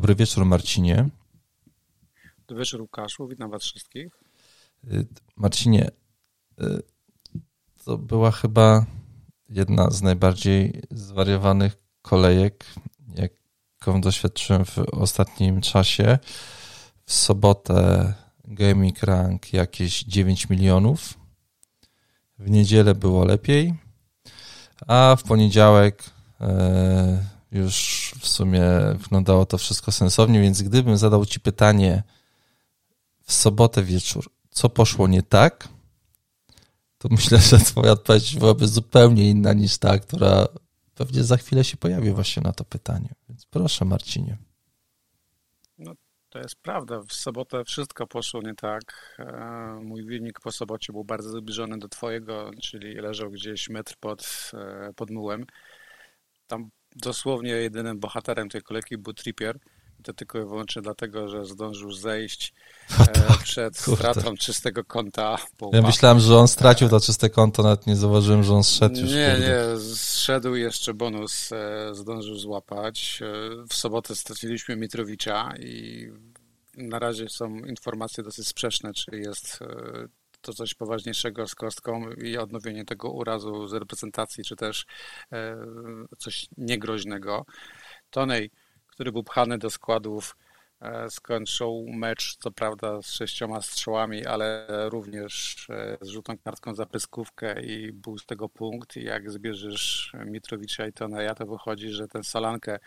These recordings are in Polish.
Dobry wieczór, Marcinie. Dobry wieczór, Łukaszu. Witam Was wszystkich. Y, Marcinie, y, to była chyba jedna z najbardziej zwariowanych kolejek, jaką doświadczyłem w ostatnim czasie. W sobotę Gaming Rank jakieś 9 milionów. W niedzielę było lepiej, a w poniedziałek e, już w sumie wyglądało to wszystko sensownie, więc gdybym zadał Ci pytanie w sobotę wieczór, co poszło nie tak, to myślę, że Twoja odpowiedź byłaby zupełnie inna niż ta, która pewnie za chwilę się pojawi właśnie na to pytanie. Więc proszę, Marcinie. No, to jest prawda. W sobotę wszystko poszło nie tak. E, mój wynik po sobocie był bardzo zbliżony do Twojego, czyli leżał gdzieś metr pod, e, pod mułem. Tam dosłownie jedynym bohaterem tej kolejki był Trippier. To tylko i wyłącznie dlatego, że zdążył zejść no tak, przed stratą czystego konta. Ja myślałem, że on stracił to czyste konto, nawet nie zauważyłem, że on zszedł już. Nie, nie, zszedł jeszcze bonus, e, zdążył złapać. E, w sobotę straciliśmy Mitrowicza i na razie są informacje dosyć sprzeczne, czy jest to coś poważniejszego z kostką i odnowienie tego urazu z reprezentacji, czy też coś niegroźnego. Tonej który był pchany do składów, e, skończył mecz, co prawda z sześcioma strzałami, ale również e, z żółtą kartką za pyskówkę i był z tego punkt. Jak zbierzesz Mitrowicza i Toneja, to wychodzi, że ten Solankę,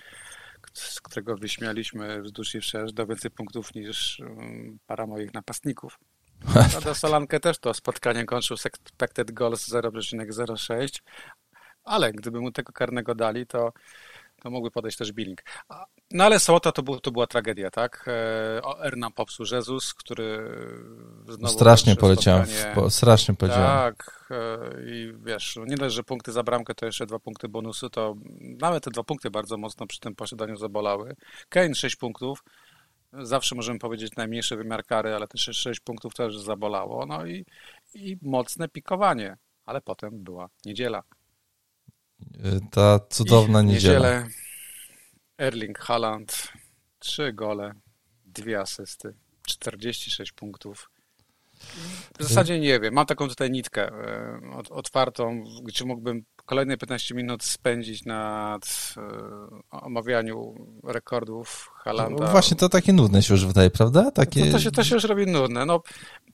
z którego wyśmialiśmy wzdłuż i wszerz, dał więcej punktów niż mm, para moich napastników. Prawda, Solankę też to spotkanie kończył z expected goals 0,06, ale gdyby mu tego karnego dali, to to mógłby podejść też Billing. No ale sobota to, był, to była tragedia, tak? R nam popsuł Jezus, który znowu... Strasznie poleciałem, strasznie poleciałem. Tak e, i wiesz, nie dość, że punkty za bramkę to jeszcze dwa punkty bonusu, to nawet te dwa punkty bardzo mocno przy tym posiadaniu zabolały. Kane 6 punktów, zawsze możemy powiedzieć najmniejszy wymiar kary, ale też 6 punktów też zabolało, no i, i mocne pikowanie, ale potem była niedziela. Ta cudowna I niedziela. Niedzielę Erling Haaland, trzy gole, dwie asysty, 46 punktów. W zasadzie nie wiem, mam taką tutaj nitkę e, otwartą, gdzie mógłbym kolejne 15 minut spędzić nad e, omawianiu rekordów Halanda. No właśnie to takie nudne się już wydaje, prawda? Takie... To, to, się, to się już robi nudne. No,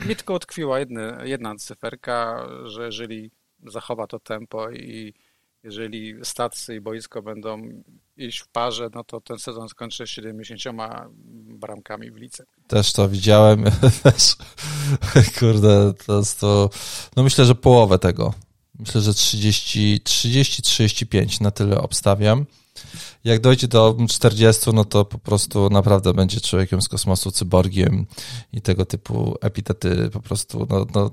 mi tylko utkwiła jedna, jedna cyferka, że jeżeli zachowa to tempo i jeżeli stacje i boisko będą iść w parze, no to ten sezon skończy 70 bramkami w lice. Też to widziałem. Kurde, to jest to. No myślę, że połowę tego. Myślę, że 30-35 na tyle obstawiam. Jak dojdzie do 40, no to po prostu naprawdę będzie człowiekiem z kosmosu, cyborgiem i tego typu epitety po prostu, no, no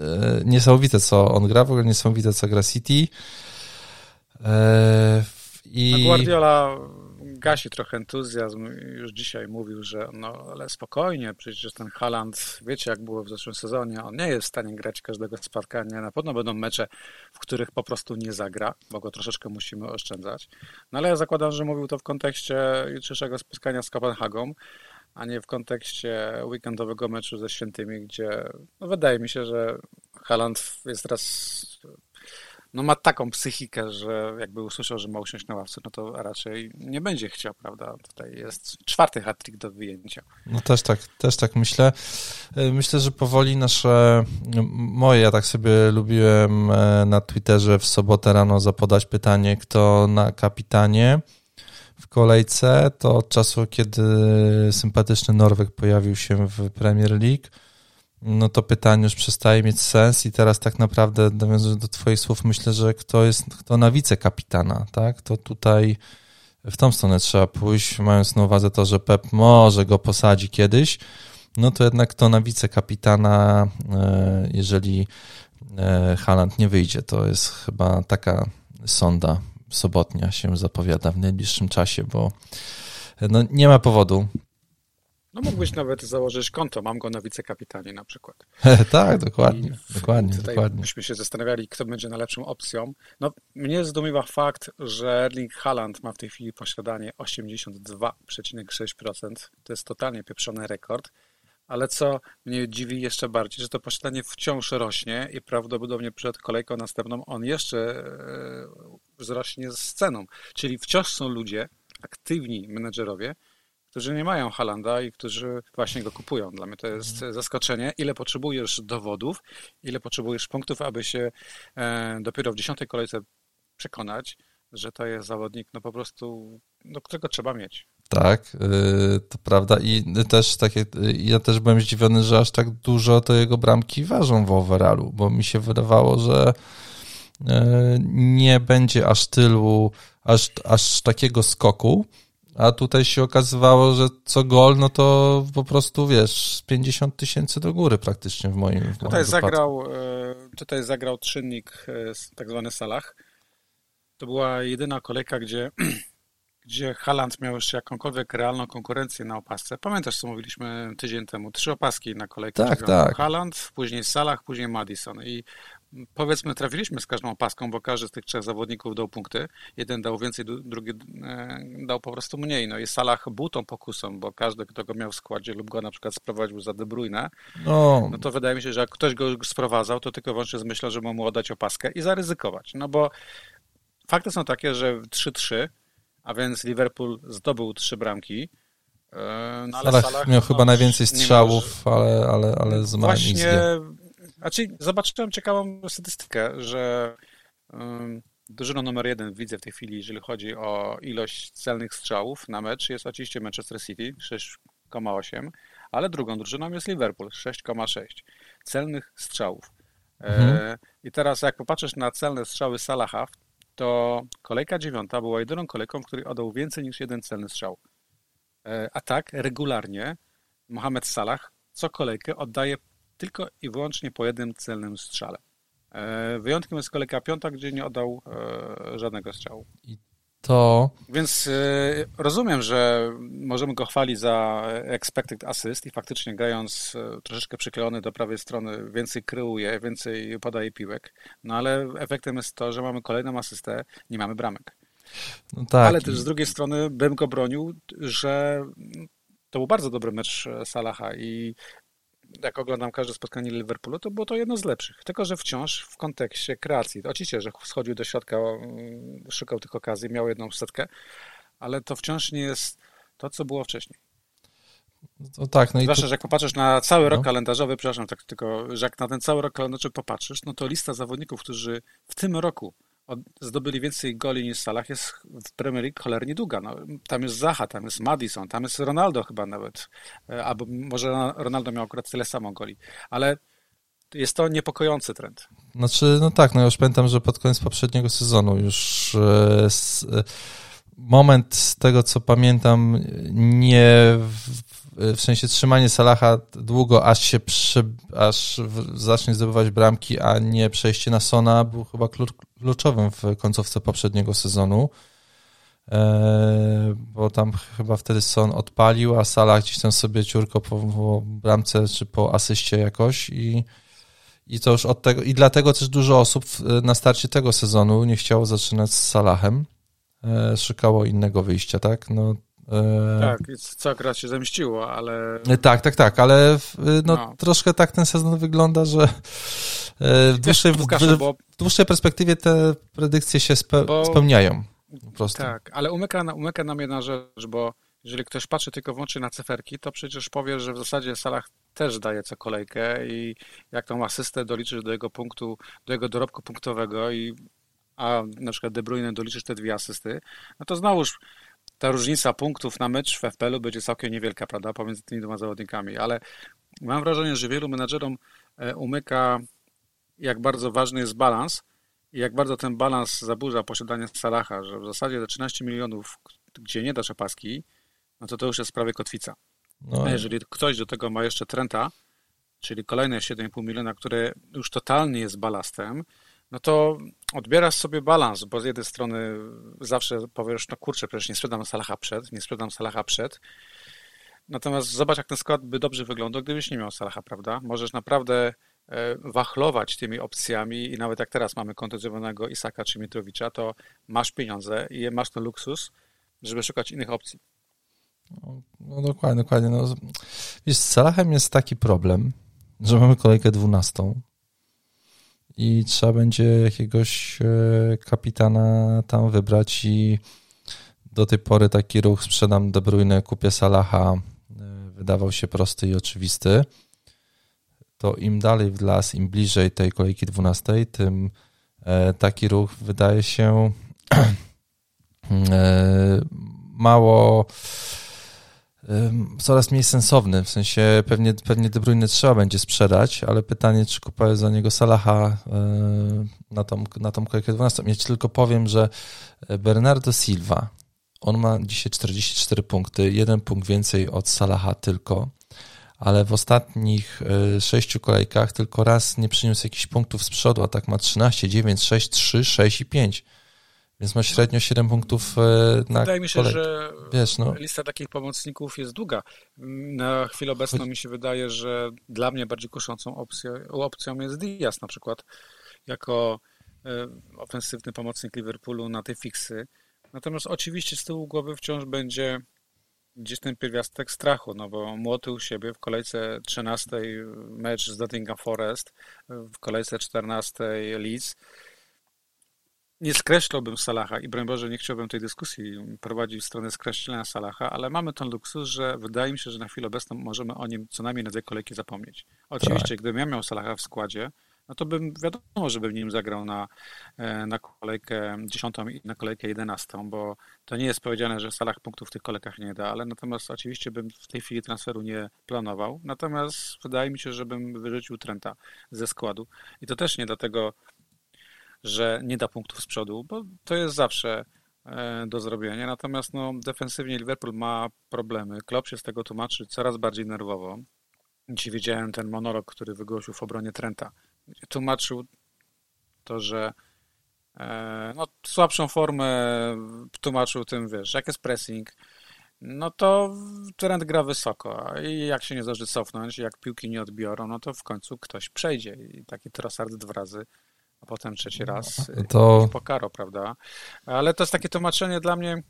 e, niesamowite co on gra, w ogóle niesamowite co gra City. E, I... No Guardiola gasi trochę entuzjazm. Już dzisiaj mówił, że no ale spokojnie, przecież ten Haland, wiecie jak było w zeszłym sezonie, on nie jest w stanie grać każdego spotkania. Na pewno będą mecze, w których po prostu nie zagra, bo go troszeczkę musimy oszczędzać. No ale ja zakładam, że mówił to w kontekście jutrzejszego spotkania z Kopenhagą, a nie w kontekście weekendowego meczu ze Świętymi, gdzie no wydaje mi się, że Haland jest teraz no ma taką psychikę, że jakby usłyszał, że ma usiąść na ławce, no to raczej nie będzie chciał, prawda? Tutaj jest czwarty hat do wyjęcia. No też tak, też tak myślę. E, myślę, że powoli nasze, moje, ja tak sobie lubiłem e, na Twitterze w sobotę rano zapodać pytanie, kto na kapitanie w kolejce, to od czasu, kiedy sympatyczny Norweg pojawił się w Premier League, no to pytanie już przestaje mieć sens i teraz tak naprawdę nawiązując do twoich słów, myślę, że kto jest, kto na wicekapitana, tak, to tutaj w tą stronę trzeba pójść, mając na uwadze to, że Pep może go posadzi kiedyś, no to jednak kto na wicekapitana, e, jeżeli e, Haland nie wyjdzie, to jest chyba taka sonda sobotnia się zapowiada w najbliższym czasie, bo no nie ma powodu, No mógłbyś nawet założyć konto, mam go na wicekapitanie na przykład. tak, dokładnie, dokładnie, tutaj dokładnie. Byśmy się zastanawiali, kto będzie najlepszą opcją. No, mnie zdumiewa fakt, że Erling Haaland ma w tej chwili posiadanie 82,6%. To jest totalnie pieprzony rekord. Ale co mnie dziwi jeszcze bardziej, że to posiadanie wciąż rośnie i prawdopodobnie przed kolejką następną on jeszcze e, wzrośnie z ceną. Czyli wciąż są ludzie, aktywni menedżerowie, którzy nie mają Halanda i którzy właśnie go kupują. Dla mnie to jest mhm. zaskoczenie, ile potrzebujesz dowodów, ile potrzebujesz punktów, aby się e, dopiero w dziesiątej kolejce przekonać, że to jest zawodnik, no po prostu, no, którego trzeba mieć. Tak, y, to prawda. I też takie, ja też byłem zdziwiony, że aż tak dużo to jego bramki ważą w overallu, bo mi się wydawało, że y, nie będzie aż tylu, aż, aż takiego skoku, a tutaj się okazywało, że co gol, no to po prostu wiesz, 50 tysięcy do góry praktycznie w moim, w tutaj zagrał, y, Tutaj zagrał czynnik tak zwany Salah. To była jedyna kolejka, gdzie gdzie Haland miał jeszcze jakąkolwiek realną konkurencję na opasce. Pamiętasz, co mówiliśmy tydzień temu? Trzy opaski na kolejkę. Tak, tak. Haland, później Salah, później Madison. I powiedzmy, trafiliśmy z każdą opaską, bo każdy z tych trzech zawodników dał punkty. Jeden dał więcej, drugi e, dał po prostu mniej. No i Salah był tą pokusą, bo każdy, kto go miał w składzie lub go na przykład sprowadził za De Bruyne, no, no to wydaje mi się, że jak ktoś go sprowadzał, to tylko wyłącznie z myślą, że mu oddać opaskę i zaryzykować. No bo fakty są takie, że 3-3 a więc Liverpool zdobył trzy bramki. E, no, ale Salah, Salah miał no, chyba najwięcej strzałów, ale, ale, ale z Właśnie, znaczy zobaczyłem ciekawą statystykę, że um, drużyną numer jeden widzę w tej chwili, jeżeli chodzi o ilość celnych strzałów na mecz, jest oczywiście Manchester City 6,8, ale drugą drużyną jest Liverpool 6,6 celnych strzałów. E, mhm. E, I teraz jak popatrzysz na celne strzały Salaha to kolejka dziewiąta była jedyną kolejką, w której oddał więcej niż jeden celny strzał. E, a tak regularnie Mohamed Salah co kolejkę oddaje tylko i wyłącznie po jednym celnym strzale. E, wyjątkiem jest kolejka piąta, gdzie nie oddał e, żadnego strzału. I to. Więc y, rozumiem, że możemy go chwalić za expected assist i faktycznie grając troszeczkę przyklejony do prawej strony więcej kryuje, więcej podaje piłek, no ale efektem jest to, że mamy kolejną asystę, nie mamy bramek. No tak. Ale też z drugiej strony bym go bronił, że to był bardzo dobry mecz Salaha i jak oglądam każde spotkanie Liverpoolu, to było to jedno z lepszych. Tylko, że wciąż w kontekście kreacji. Oczywiście, że schodził do środka, mm, szukał tych okazji, miał jedną setkę, ale to wciąż nie jest to, co było wcześniej. No tak, no Zwłaszcza, że jak popatrzysz na cały rok no. kalendarzowy, przepraszam, tak tylko, że jak na ten cały rok kalendarzowy popatrzysz, no to lista zawodników, którzy w tym roku zdobyli więcej goli niż Salah jest w Premier League cholernie długa. No, tam jest Zaha, tam jest Madison, tam jest Ronaldo chyba nawet, e, albo może Ronaldo miał akurat tyle samo goli, ale jest to niepokojący trend. Znaczy, no tak, no już pamiętam, że pod koniec poprzedniego sezonu już e, e, moment z tego, co pamiętam, nie w sensie trzymanie Salaha długo, aż się przy, aż zacznie zdobywać bramki, a nie przejście na Sona był chyba kluczowym w końcówce poprzedniego sezonu. E, bo tam chyba wtedy Son odpalił, a Salah gdzieś tam sobie ciurko po, po bramce czy po asyście jakoś i, i to już od tego, i dlatego też dużo osób na starcie tego sezonu nie chciało zaczynać z Salahem, e, szukało innego wyjścia, tak? No tak, co akurat się zemściło, ale... E, tak, tak, tak, ale no, no. troszkę tak ten sezon wygląda, że e, w dłuższej, w, w dłuższej perspektywie te predykcje się spe, bo, spełniają. Po prostu. Tak, ale umyka, umyka nam jedna rzecz, bo jeżeli ktoś patrzy tylko wyłącznie na cyferki, to przecież powie, że w zasadzie Salah też daje co kolejkę i jak tą asystę doliczysz do jego punktu, do jego dorobku punktowego i a na przykład De Bruyne doliczysz te dwie asysty, no to znowuż ta różnica punktów na mecz w FPL-u będzie całkiem niewielka, prawda, pomiędzy tymi dwoma zawodnikami, ale mam wrażenie, że wielu menedżerom e, umyka, jak bardzo ważny jest balans i jak bardzo ten balans zaburza posiadanie Salaha, że w zasadzie te 13 milionów, gdzie nie dasz opaski, no to to już jest prawie kotwica. No. A jeżeli ktoś do tego ma jeszcze Trenta, czyli kolejne 7,5 miliona, które już totalnie jest balastem, no to odbierasz sobie balans, bo z jednej strony zawsze powiesz, no kurczę, przecież nie sprzedam Salaha przed, nie sprzedam Salaha przed, Natomiast zobacz, jak ten skład by dobrze wyglądał, gdybyś nie miał Salaha, prawda? Możesz naprawdę e, wachlować tymi opcjami i nawet jak teraz mamy kontuzjowanego Isaka czy Mitrowicza, to masz pieniądze i masz ten luksus, żeby szukać innych opcji. No, no dokładnie, dokładnie. No, wiesz, z Salahem jest taki problem, że mamy kolejkę dwunastą i trzeba będzie jakiegoś e, kapitana tam wybrać i do tej pory taki ruch sprzedam De Bruyne, kupię Salaha e, wydawał się prosty i oczywisty. To im dalej w las, im bliżej tej kolejki 12, tym e, taki ruch wydaje się mało coraz mniej sensowny, w sensie pewnie, pewnie De Bruyne trzeba będzie sprzedać, ale pytanie, czy kupuję za niego Salaha na tą, na tą kolejkę 12. Ja ci tylko powiem, że Bernardo Silva, on ma dzisiaj 44 punkty, jeden punkt więcej od Salaha tylko, ale w ostatnich sześciu kolejkach tylko raz nie przyniósł jakichś punktów z przodu, a tak ma 13, 9, 6, 3, 6 i 5. Więc ma średnio 7 punktów e, na Wydaje mi się, kolej. że Wiesz, no. lista takich pomocników jest długa. Na chwilę obecną mi się wydaje, że dla mnie bardziej kuszącą opcją, opcją jest Diaz na przykład, jako e, ofensywny pomocnik Liverpoolu na te fiksy. Natomiast oczywiście z tyłu głowy wciąż będzie gdzieś ten pierwiastek strachu, no bo młoty u siebie w kolejce 13 mecz z Nottingham Forest, w kolejce 14 Leeds nie skreślałbym Salaha i broń Boże nie chciałbym tej dyskusji prowadzić w stronę skreślenia Salaha, ale mamy ten luksus, że wydaje mi się, że na chwilę obecną możemy o nim co najmniej na dwie kolejki zapomnieć. Oczywiście, tak. gdybym ja miał Salaha w składzie, no to bym wiadomo, żebym nim zagrał na, e, na kolejkę 10 i na kolejkę 11, bo to nie jest powiedziane, że Salah punktów w tych kolejkach nie da, ale natomiast oczywiście bym w tej chwili transferu nie planował. Natomiast wydaje mi się, żebym wyrzucił Trenta ze składu. I to też nie dlatego, że nie da punktów z przodu, bo to jest zawsze e, do zrobienia. Natomiast no, defensywnie Liverpool ma problemy. Klopp się z tego tłumaczy coraz bardziej nerwowo. Dzisiaj widziałem ten monolog, który wygłosił w obronie Trenta. Tłumaczył to, że e, no, słabszą formę tłumaczył tym, wiesz, jak jest pressing, no to Trent gra wysoko i jak się nie zdąży cofnąć, jak piłki nie odbiorą, no to w końcu ktoś przejdzie i taki Trossard dwa razy a potem trzeci raz no, to... pokaro, prawda? Ale to jest takie tłumaczenie dla mnie,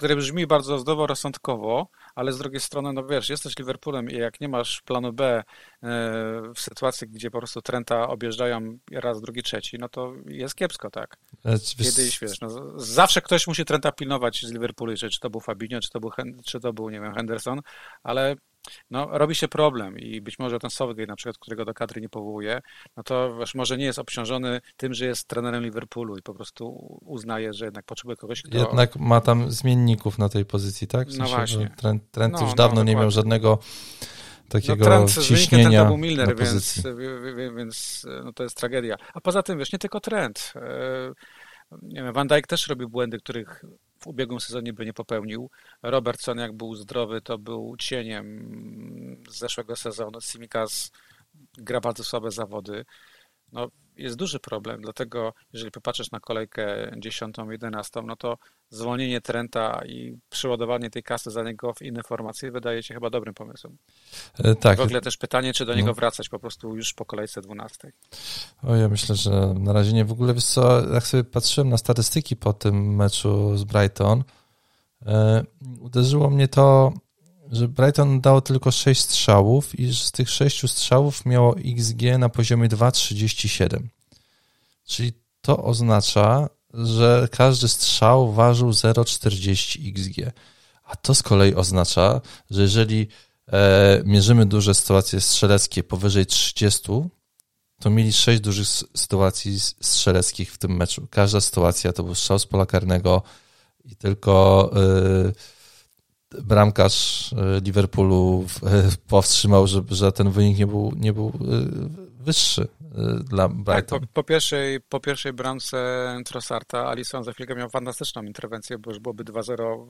które brzmi bardzo zdroworozsądkowo, ale z drugiej strony, no wiesz, jesteś Liverpoolem i jak nie masz planu B e, w sytuacji, gdzie po prostu Trenta objeżdżają raz, drugi, trzeci, no to jest kiepsko, tak? Kiedyś, wiesz, no, zawsze ktoś musi Trenta pilnować z Liverpoolu, czy to był Fabinho, czy to był, czy to był, nie wiem, Henderson, ale no, robi się problem i być może ten Southgate na przykład, którego do kadry nie powołuje, no to wiesz, może nie jest obciążony tym, że jest trenerem Liverpoolu i po prostu uznaje, że jednak potrzebuje kogoś, kto... Jednak ma tam zmienników na tej pozycji, tak? W no sensie, no właśnie. Trent, no, już dawno no, nie miał żadnego takiego no, Trent, ciśnienia to był Milner, więc, więc no, to jest tragedia. A poza tym, wiesz, nie tylko Trent. E, nie wiem, Van Dijk też robił błędy, których w ubiegłym sezonie by nie popełnił. Robertson, jak był zdrowy, to był cieniem z zeszłego sezonu. Simikas gra bardzo słabe zawody. No, jest duży problem, dlatego jeżeli popatrzysz na kolejkę 10, 11, no to zwolnienie Trenta i przeładowanie tej kasy za niego w inne formacje wydaje się chyba dobrym pomysłem. E, tak. W ogóle też pytanie, czy do niego no. wracać po prostu już po kolejce 12. O, ja myślę, że na razie nie. W ogóle, wiesz co, jak sobie patrzyłem na statystyki po tym meczu z Brighton, e, uderzyło mnie to, że Brighton dało tylko 6 strzałów i z tych 6 strzałów miało XG na poziomie 2,37. Czyli to oznacza, że każdy strzał ważył 0,40 XG. A to z kolei oznacza, że jeżeli e, mierzymy duże sytuacje strzeleckie powyżej 30, to mieli 6 dużych sytuacji strzeleckich w tym meczu. Każda sytuacja to był strzał z pola karnego i tylko e, bramkarz e, Liverpoolu e, powstrzymał, że, że ten wynik nie był, nie był e, wyższy dla Brighton. Tak, po, po, pierwszej, po pierwszej bramce Trossarta Alisson za chwilkę miał fantastyczną interwencję, bo już byłoby 2-0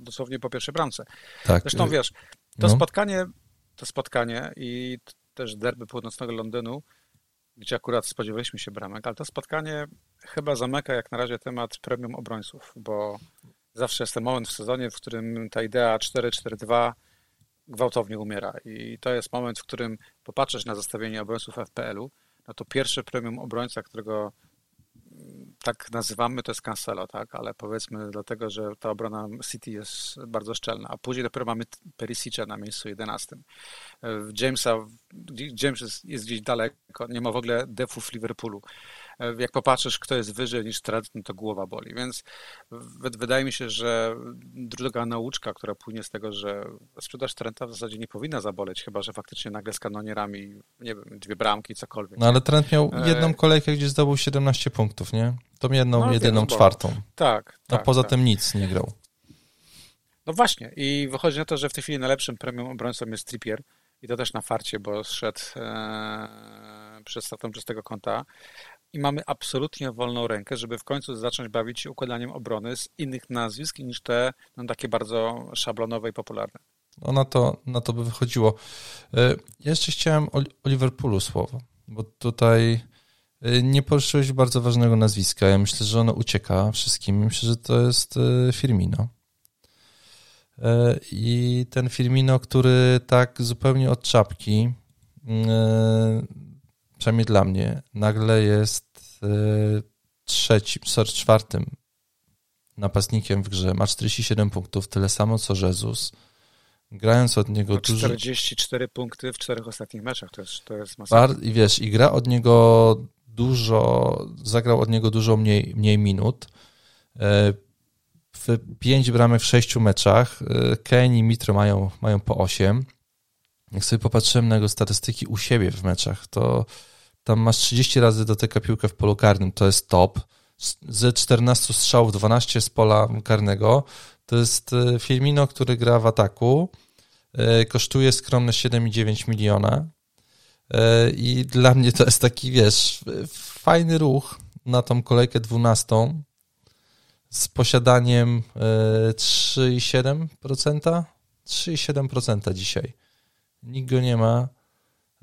dosłownie po pierwszej bramce. Tak. Zresztą wiesz, to no. spotkanie, to spotkanie i też derby północnego Londynu, gdzie akurat spodziewaliśmy się bramek, ale to spotkanie chyba zamyka jak na razie temat premium obrońców, bo zawsze jest ten moment w sezonie, w którym ta idea 4-4-2 gwałtownie umiera. I to jest moment, w którym popatrzysz na zestawienie obrońców FPL-u, no to pierwszy premium obrońca, którego tak nazywamy, to jest Cancelo, tak? Ale powiedzmy dlatego, że ta obrona City jest bardzo szczelna. A później dopiero mamy Perisic'a na miejscu 11. Jamesa, James jest, jest gdzieś daleko, nie ma w ogóle defów Liverpoolu. Jak popatrzysz, kto jest wyżej niż no to głowa boli. Więc wydaje mi się, że druga nauczka, która płynie z tego, że sprzedaż Trenta w zasadzie nie powinna zaboleć, chyba że faktycznie nagle z kanonierami, nie wiem, dwie bramki, cokolwiek. No ale Trent miał e, jedną kolejkę, gdzie zdobył 17 punktów, nie? Tą jedną, no, jedyną wiem, czwartą. Tak. A tak, poza tak. tym nic nie grał. No właśnie i wychodzi na to, że w tej chwili najlepszym premium obrońcą jest Trippier i to też na farcie, bo szedł e, przez startą czystego konta i mamy absolutnie wolną rękę, żeby w końcu zacząć bawić się układaniem obrony z innych nazwisk niż te no, takie bardzo szablonowe i popularne. No na to, na to by wychodziło. E, jeszcze chciałem o, o Liverpoolu słowo, bo tutaj e, nie poruszyłeś bardzo ważnego nazwiska. Ja myślę, że ono ucieka wszystkim. Myślę, że to jest e, Firmino. I ten Firmino, który tak zupełnie od czapki przynajmniej dla mnie, nagle jest e, trzecim, sorry, czwartym napastnikiem w grze. Ma 47 punktów, tyle samo co Jezus. Grając od niego dużo... 44 punkty w czterech ostatnich meczach, to jest, to jest masakra. I wiesz, i gra od niego dużo, zagrał od niego dużo mniej, mniej minut. E, w pięć bramek w sześciu meczach. E, Kane i Mitro mają, mają po 8. Jak sobie popatrzyłem na jego statystyki u siebie w meczach, to tam masz 30 razy dotyka piłkę w polu karnym, to jest top. Ze 14 strzałów 12 z pola karnego. To jest e, Firmino, który gra w ataku. E, kosztuje skromne 7,9 miliona. E, I dla mnie to jest taki, wiesz, fajny ruch na tą kolejkę 12 z posiadaniem 3,7%. 3,7% dzisiaj. Nikt go nie ma.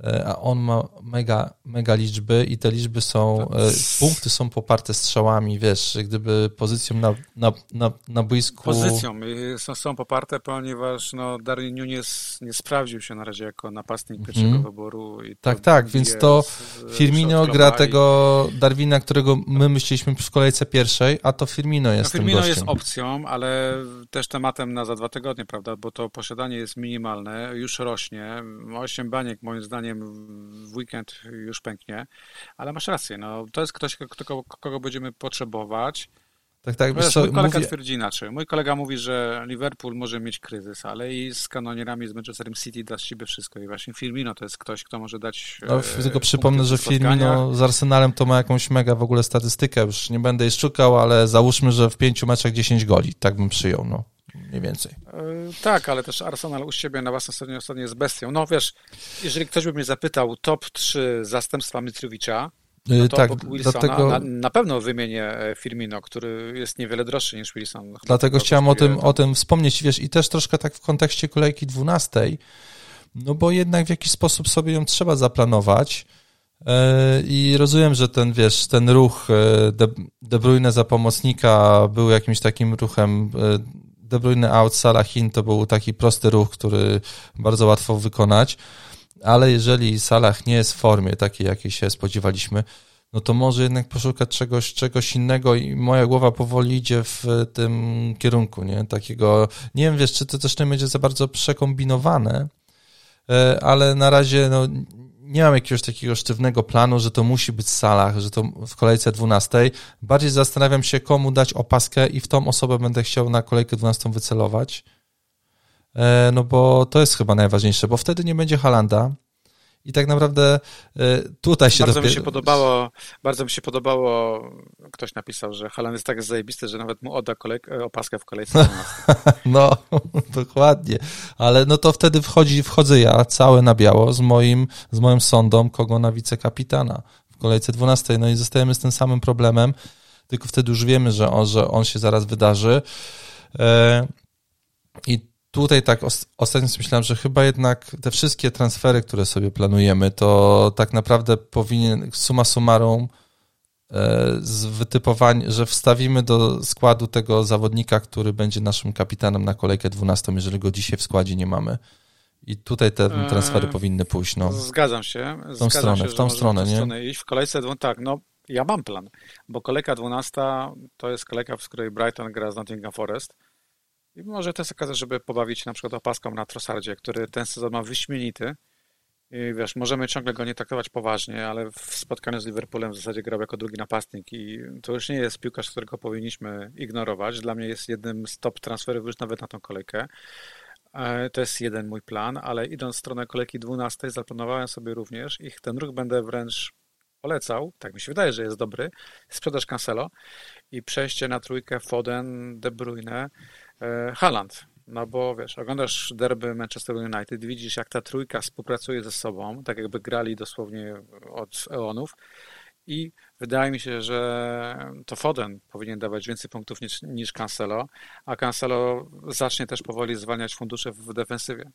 E, a on ma mega, mega liczby i te liczby są, e, punkty są poparte strzałami, wiesz, gdyby pozycją na, na, na, na boisku... Pozycją są, są poparte, ponieważ no, Darwin Nunes nie sprawdził się na razie jako napastnik pierwszego mm. wyboru. I tak, tak, więc to Firmino gra tego Darwina, którego my myśleliśmy w kolejce pierwszej, a to Firmino jest no, Firmino jest opcją, ale też tematem na za dwa tygodnie, prawda, bo to posiadanie jest minimalne, już rośnie. Osiem baniek moim zdaniem w weekend już pęknie, ale masz rację, no, to jest ktoś, kogo, kogo będziemy potrzebować. Tak, tak. Wiesz, mój kolega mówi... twierdzi inaczej. Mój kolega mówi, że Liverpool może mieć kryzys, ale i z kanonierami z Manchesterem City da z siebie wszystko. I właśnie Firmino to jest ktoś, kto może dać. No, e, tylko przypomnę, że Firmino z Arsenalem to ma jakąś mega w ogóle statystykę. Już nie będę jej szukał, ale załóżmy, że w pięciu meczach 10 goli. Tak bym przyjął. No mniej więcej. E, tak, ale też Arsenal u siebie na własnej stronie ostatnio jest bestią. No wiesz, jeżeli ktoś by mnie zapytał top 3 zastępstwa Mitrowicza, no to tak, Wilsona, dlatego... na, na, pewno wymienię e, Firmino, który jest niewiele droższy niż Wilson. Dlatego chciałem o tym, o tym wspomnieć, wiesz, i też troszkę tak w kontekście kolejki 12, no bo jednak w jakiś sposób sobie ją trzeba zaplanować. I rozumiem, że ten, wiesz, ten ruch De, De Bruyne za pomocnika był jakimś takim ruchem De Bruyne out, Salah in to był taki prosty ruch, który bardzo łatwo wykonać, ale jeżeli Salah nie jest w formie takiej, jakiej się spodziewaliśmy, no to może jednak poszukać czegoś, czegoś innego i moja głowa powoli idzie w tym kierunku, nie? Takiego, nie wiem, wiesz, czy to też nie będzie za bardzo przekombinowane, e, ale na razie no, nie mam jakiegoś takiego sztywnego planu, że to musi być w salach, że to w kolejce 12. Bardziej zastanawiam się, komu dać opaskę i w tą osobę będę chciał na kolejkę 12 wycelować. E, no bo to jest chyba najważniejsze, bo wtedy nie będzie Halanda, i tak naprawdę e, tutaj się bardzo dopiero... mi się podobało, bardzo mi się podobało, ktoś napisał, że Halan jest tak zajebisty, że nawet mu odda kolej, e, opaskę w kolejce No, dokładnie. Ale no to wtedy wchodzi, wchodzę ja cały na biało z moim, z moją sondą, kogo na wicekapitana w kolejce 12. No i zostajemy z tym samym problemem, tylko wtedy już wiemy, że on, że on się zaraz wydarzy. I tutaj tak ostatnio myślałem, że chyba jednak te wszystkie transfery, które sobie planujemy, to tak naprawdę powinien suma summarum e, z wytypowania, że wstawimy do składu tego zawodnika, który będzie naszym kapitanem na kolejkę 12, jeżeli go dzisiaj w składzie nie mamy. I tutaj te transfery eee, powinny pójść. No. Zgadzam się. W tą stronę, się, w tą stronę, nie? Stronę iść. W kolejce, tak, no ja mam plan, bo kolejka 12 to jest kolejka, w której Brighton gra z Nottingham Forest. I może to jest okazja, żeby pobawić na przykład opaską na Trossardzie, który ten sezon ma wyśmienity. I wiesz, możemy ciągle go nie traktować poważnie, ale w spotkaniu z Liverpoolem w zasadzie grał jako drugi napastnik i to już nie jest piłkarz, którego powinniśmy ignorować. Dla mnie jest jednym z top transferów już nawet na tą kolejkę. E, to jest jeden mój plan, ale idąc w stronę kolejki 12 zaplanowałem sobie również i ten ruch będę wręcz polecał, tak mi się wydaje, że jest dobry, sprzedaż Cancelo i przejście na trójkę Foden, De Bruyne, e, Haaland. No bo wiesz, oglądasz derby Manchester United, widzisz jak ta trójka współpracuje ze sobą, tak jakby grali dosłownie od eonów i wydaje mi się, że to Foden powinien dawać więcej punktów niż, niż Cancelo, a Cancelo zacznie też powoli zwalniać fundusze w defensywie.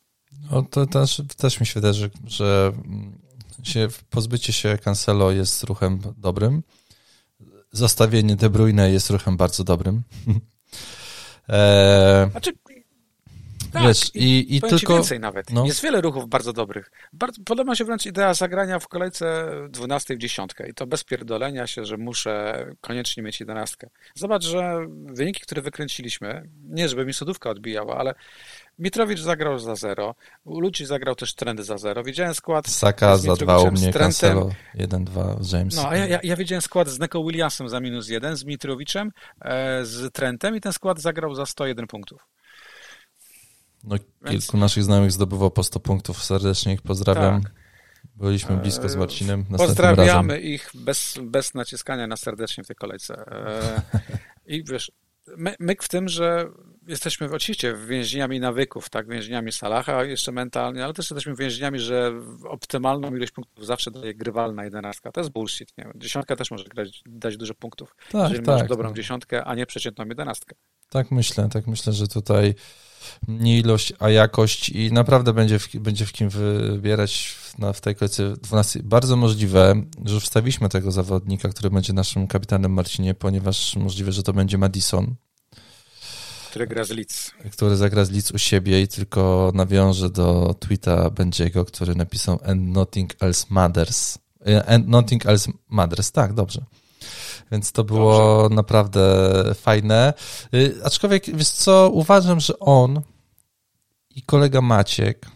No to też, też mi się wydaje, że, że się, pozbycie się Cancelo jest ruchem dobrym. Zostawienie De Bruyne jest ruchem bardzo dobrym. eee, znaczy, tak, Wiesz, i, i tylko... więcej nawet. No. Jest wiele ruchów bardzo dobrych. Bardzo, podoba mi się wręcz idea zagrania w kolejce 12 w dziesiątkę i to bez pierdolenia się, że muszę koniecznie mieć jedenastkę. Zobacz, że wyniki, które wykręciliśmy, nie żeby mi sodówka odbijała, ale Mitrowicz zagrał za zero, Ludzi zagrał też trendy za zero. Widziałem skład Saka za dwa u mnie, Cancelo 1-2 z James. No, a ja, ja, ja widziałem skład z Neko Williamsem za minus jeden, z Mitrowiczem, e, z Trentem i ten skład zagrał za 101 punktów. No, Więc... kilku naszych znajomych zdobyło po 100 punktów. Serdecznie ich pozdrawiam. Tak. Byliśmy blisko z e, Marcinem. Pozdrawiamy razem. ich bez, bez naciskania na serdecznie w tej kolejce. E, I wiesz, my, myk w tym, że jesteśmy oczywiście więźniami nawyków, tak, więźniami Salaha jeszcze mentalnie, ale też jesteśmy więźniami, że optymalną ilość punktów zawsze daje grywalna jedenastka. To jest bullshit, nie? Dziesiątka też może grać, dać dużo punktów, tak, jeżeli tak, masz dobrą dziesiątkę, a nie przeciętną jedenastkę. Tak myślę, tak myślę, że tutaj nie ilość, a jakość i naprawdę będzie w, będzie w kim wybierać na, w tej kolejce 12. Bardzo możliwe, że wstawiliśmy tego zawodnika, który będzie naszym kapitanem Marcinie, ponieważ możliwe, że to będzie Madison. Który gra z Leeds. Który zagra z Leeds u siebie i tylko nawiąże do tweeta Będziego, który napisał and nothing else matters. E, and nothing else matters, tak, dobrze. Więc to było Dobrze. naprawdę fajne. Y, aczkolwiek, wiesz co, uważam, że on i kolega Maciek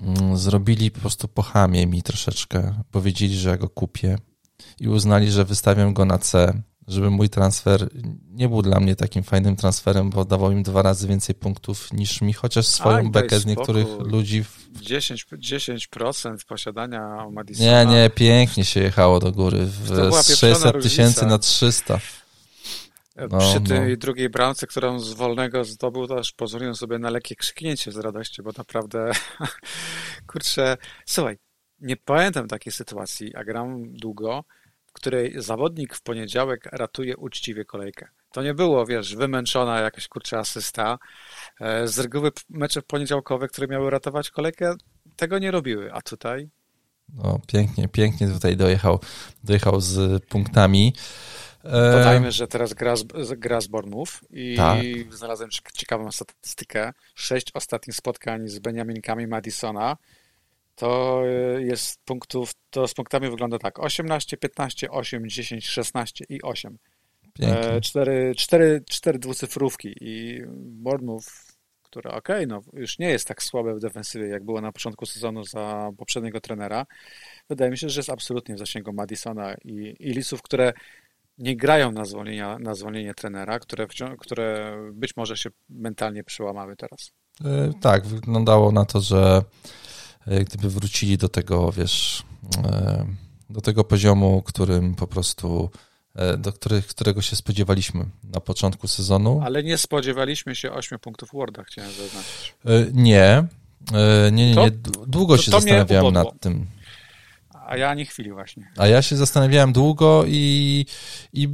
mm, zrobili po prostu po chamie mi troszeczkę. Powiedzieli, że ja go kupię i uznali, że wystawiam go na C żeby mój transfer nie był dla mnie takim fajnym transferem, bo dawał im dwa razy więcej punktów niż mi, chociaż swoją Aj, bekę z niektórych spokój. ludzi. 10%, 10% posiadania Madisona. Nie, nie, pięknie się jechało do góry. Z 600 tysięcy na 300. No, Przy tej no. drugiej bramce, którą z wolnego zdobył, to aż pozwoliłem sobie na lekkie krzyknięcie z radości, bo naprawdę, kurczę, słuchaj, nie pamiętam takiej sytuacji, a gram długo, której zawodnik w poniedziałek ratuje uczciwie kolejkę. To nie było, wiesz, wymęczona jakaś kurczę asysta. E, z reguły mecze poniedziałkowe, które miały ratować kolejkę, tego nie robiły, a tutaj... No, pięknie, pięknie tutaj dojechał, dojechał z punktami. E, Dodajmy, że teraz gra z, gra z i tak. znalazłem ciekawą statystykę. Sześć ostatnich spotkań z Beniaminkami Madisona to y, jest punktów, to z punktami wygląda tak. 18, 15, 8, 10, 16 i 8. Pięknie. Cztery, cztery, cztery dwucyfrówki i Bournemouth, które ok, no już nie jest tak słabe w defensywie, jak było na początku sezonu za poprzedniego trenera. Wydaje mi się, że jest absolutnie w zasięgu Madisona i, i Lisów, które nie grają na, zwolnienia, na zwolnienie trenera, które, które być może się mentalnie przełamały teraz. E, tak, wyglądało na to, że E, gdyby wrócili do tego, wiesz, e, do tego poziomu, którym po prostu e, do których, którego się spodziewaliśmy na początku sezonu. Ale nie spodziewaliśmy się 8 punktów Worda, chciałem zaznaczyć. Nie, nie, nie, nie. Długo to, się to zastanawiałem nad tym. A ja nie chwili właśnie. A ja się zastanawiałem długo i, i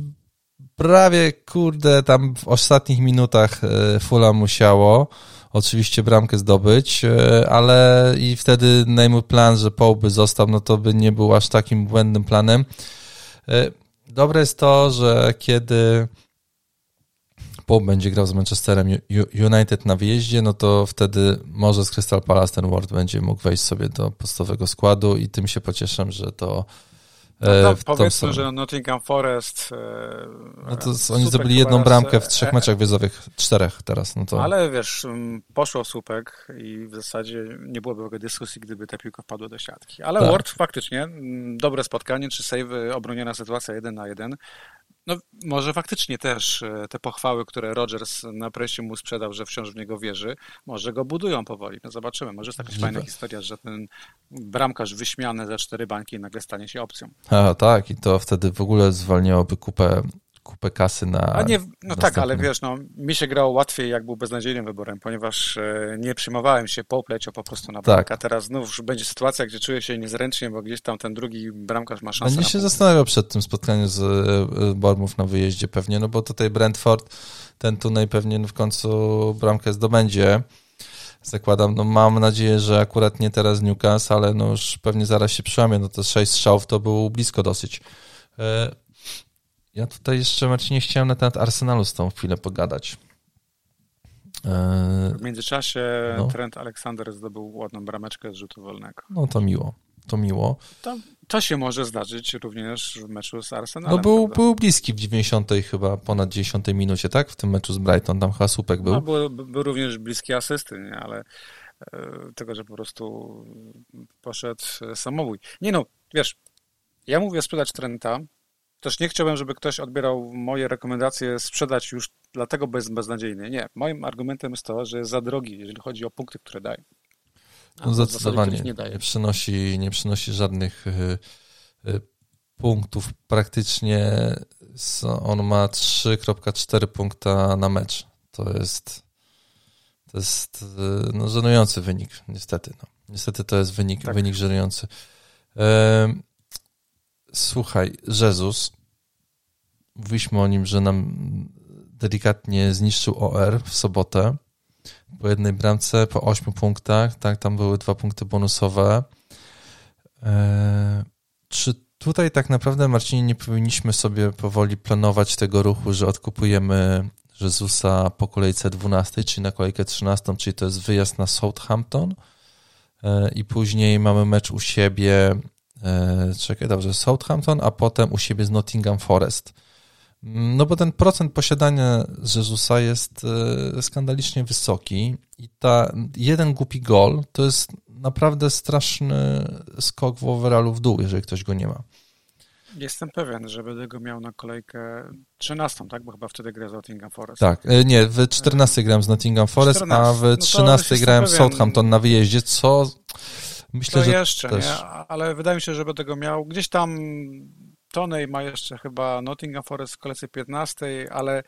prawie, kurde, tam w ostatnich minutach Fula musiało oczywiście bramkę zdobyć, e, ale i wtedy najmój plan, że Paul by został, no to by nie był aż takim błędnym planem. E, dobre jest to, że kiedy Pope będzie grał z Manchesterem United na wyjeździe, no to wtedy może z Crystal Palace ten Ward będzie mógł wejść sobie do podstawowego składu i tym się pocieszę, że to no, no, powiedzmy, że Nottingham Forest. E, no to oni zdobyli jedną bramkę w trzech e, meczach wiezowych, czterech teraz. No to... Ale wiesz, poszło słupek i w zasadzie nie byłoby dyskusji, gdyby ta piłka wpadła do siatki. Ale tak. Ward faktycznie, dobre spotkanie, czy save, obroniona sytuacja jeden na jeden. No, może faktycznie też e, te pochwały, które Rogers na presie mu sprzedał, że wciąż w niego wierzy, może go budują powoli. No zobaczymy. Może jest jakaś fajna historia, że ten bramkarz wyśmiany za cztery bańki nagle stanie się opcją. A, tak, i to wtedy w ogóle zwalniałoby kupę kupę kasy na. A nie, no tak, ale wiesz, no, mi się grało łatwiej, jak był beznadziejnym wyborem, ponieważ e, nie przyjmowałem się po pleciu po prostu na bramkę. Tak. A teraz znów będzie sytuacja, gdzie czuję się niezręcznie, bo gdzieś tam ten drugi bramkarz ma szansę. Będzie się zastanawiał przed tym spotkaniem z e, Bormów na wyjeździe pewnie, no bo tutaj Brentford, ten tunel pewnie w końcu bramkę zdobędzie. Zakładam, no mam nadzieję, że akurat nie teraz Newcastle, ale no już pewnie zaraz się przełamie, no to sześć strzałów to było blisko dosyć. E, ja tutaj jeszcze, Marcinie, chciałem na temat Arsenalu z tą chwilę pogadać. E, w międzyczasie no. Trent Aleksander zdobył ładną brameczkę z rzutu wolnego. No to miło, to miło. To, to się może zdarzyć również w meczu z Arsenalem. No był, był bliski w 90 chyba, ponad 10 minucie, tak? W tym meczu z Brighton, tam chyba słupek był. No, był, był również bliski asysty, nie? ale e, tego, że po prostu poszedł samobój. Nie no, wiesz, ja mówię sprzedać Trenta, też nie chciałbym, żeby ktoś odbierał moje rekomendacje sprzedać już dlatego, bo jest beznadziejny. Nie. Moim argumentem jest to, że jest za drogi, jeżeli chodzi o punkty, które daje. No zdecydowanie nie, daje. nie, przynosi, nie przynosi żadnych y, y, punktów. Praktycznie on ma 3,4 punkta na mecz. To jest to jest y, no, żenujący wynik, niestety. No. Niestety to jest wynik, tak. wynik żenujący. Słuchaj, Jezus, mówiliśmy o nim, że nam delikatnie zniszczył OR w sobotę. Po jednej bramce, po ośmiu punktach, tak, tam były dwa punkty bonusowe. Eee, czy tutaj tak naprawdę, Marcinie, nie powinniśmy sobie powoli planować tego ruchu, że odkupujemy Jezusa po kolejce 12, czyli na kolejkę 13, czyli to jest wyjazd na Southampton eee, i później mamy mecz u siebie E, czekaj, dobrze, Southampton, a potem u siebie z Nottingham Forest. Mm, no bo ten procent posiadania Jezusa jest e, skandalicznie wysoki i ta jeden głupi gol to jest naprawdę straszny skok w overallu w dół, jeżeli ktoś go nie ma. Jestem pewien, że będę go miał na kolejkę 13, tak? Bo chyba wtedy gra z Nottingham Forest. Tak, e, nie, w 14 grałem z Nottingham Forest, 14. a w 13 no grałem z Southampton na wyjeździe, co Myślę, to że jeszcze, też... nie? ale wydaje mi się, że będę go miał. Gdzieś tam Tonej ma jeszcze chyba Nottingham Forest w kolejce 15, ale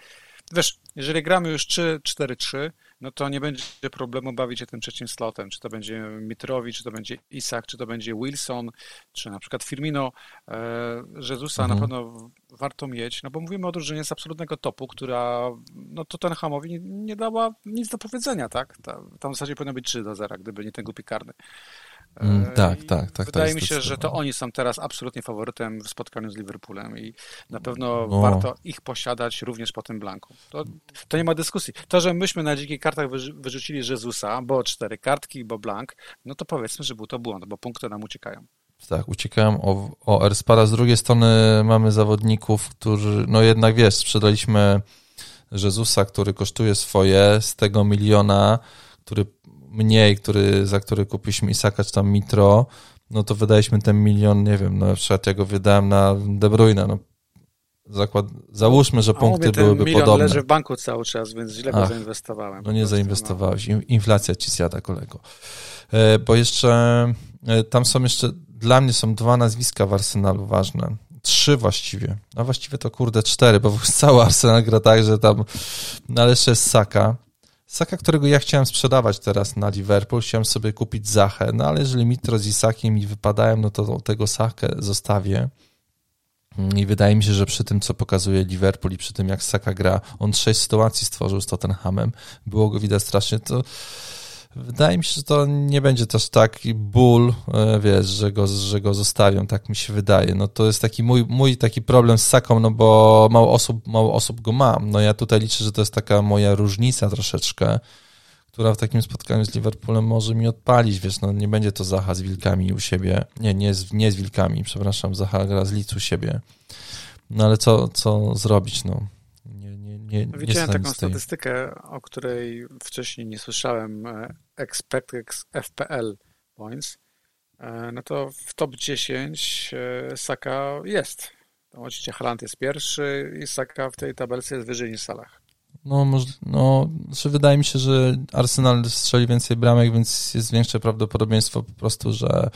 wiesz, jeżeli gramy już 3-4-3, no to nie będzie problemu bawić się tym trzecim slotem. Czy to będzie Mitrowi, czy to będzie Isak, czy to będzie Wilson, czy na przykład Firmino. E, Jezusa mhm. na pewno warto mieć, no bo mówimy o drużynie z absolutnego topu, która no Tottenhamowi nie, nie dała nic do powiedzenia, tak? Tam w zasadzie powinno być 3 do 0, gdyby nie ten głupi karny. Mm, tak, tak, tak. Wydaje mi się, że to oni są teraz absolutnie faworytem w spotkaniu z Liverpoolem i na pewno no. warto ich posiadać również po tym blanku. To, to, nie ma dyskusji. To, że myśmy na dzikich kartach wyrzucili Jezusa, bo cztery kartki, bo blank, no to powiedzmy, że był to błąd, bo punkty nam uciekają. Tak, uciekają o, o Erspara. Z drugiej strony mamy zawodników, którzy, no jednak wiesz, sprzedaliśmy Jezusa, który kosztuje swoje, z tego miliona, który mniej, który, za który kupiliśmy Isaka czy tam Mitro, no to wydaliśmy ten milion, nie wiem, no na przykład ja go wydałem na De Bruyne, no zakład, załóżmy, że punkty mówię, byłyby milion podobne. leży w banku cały czas, więc źle go zainwestowałem. No nie zainwestowałeś, inflacja ci zjada kolego. E, bo jeszcze, e, tam są jeszcze, dla mnie są dwa nazwiska w Arsenalu ważne. Trzy właściwie. A właściwie to kurde cztery, bo cały Arsenal gra tak, że tam, no ale jeszcze jest Saka, Saka, którego ja chciałem sprzedawać teraz na Liverpool, chciałem sobie kupić Zachę, no ale jeżeli Mitro z Isakiem mi wypadają, no to tego Sakę zostawię. I wydaje mi się, że przy tym, co pokazuje Liverpool i przy tym, jak Saka gra, on sześć sytuacji stworzył z Tottenhamem, było go widać strasznie, to Wydaje mi się, że to nie będzie też taki ból, e, wiesz, że go, że go zostawią, tak mi się wydaje. No to jest taki mój, mój taki problem z Saką, no bo mało osób, mało osób go mam. No ja tutaj liczę, że to jest taka moja różnica troszeczkę, która w takim spotkaniu z Liverpoolem może mi odpalić, wiesz, no nie będzie to Zaha z Wilkami u siebie, nie, nie z, nie z Wilkami, przepraszam, Zaha gra z Lic u siebie. No ale co, co zrobić, no nie, nie Widziałem taką statystykę, o której wcześniej nie słyszałem. E, expected FPL points. E, no to w top 10 e, Saka jest. oczywiście Haaland jest pierwszy i Saka w tej tabelce jest wyżej niż Salah. No, no znaczy wydaje mi się, że Arsenal strzeli więcej bramek, więc jest większe prawdopodobieństwo po prostu, że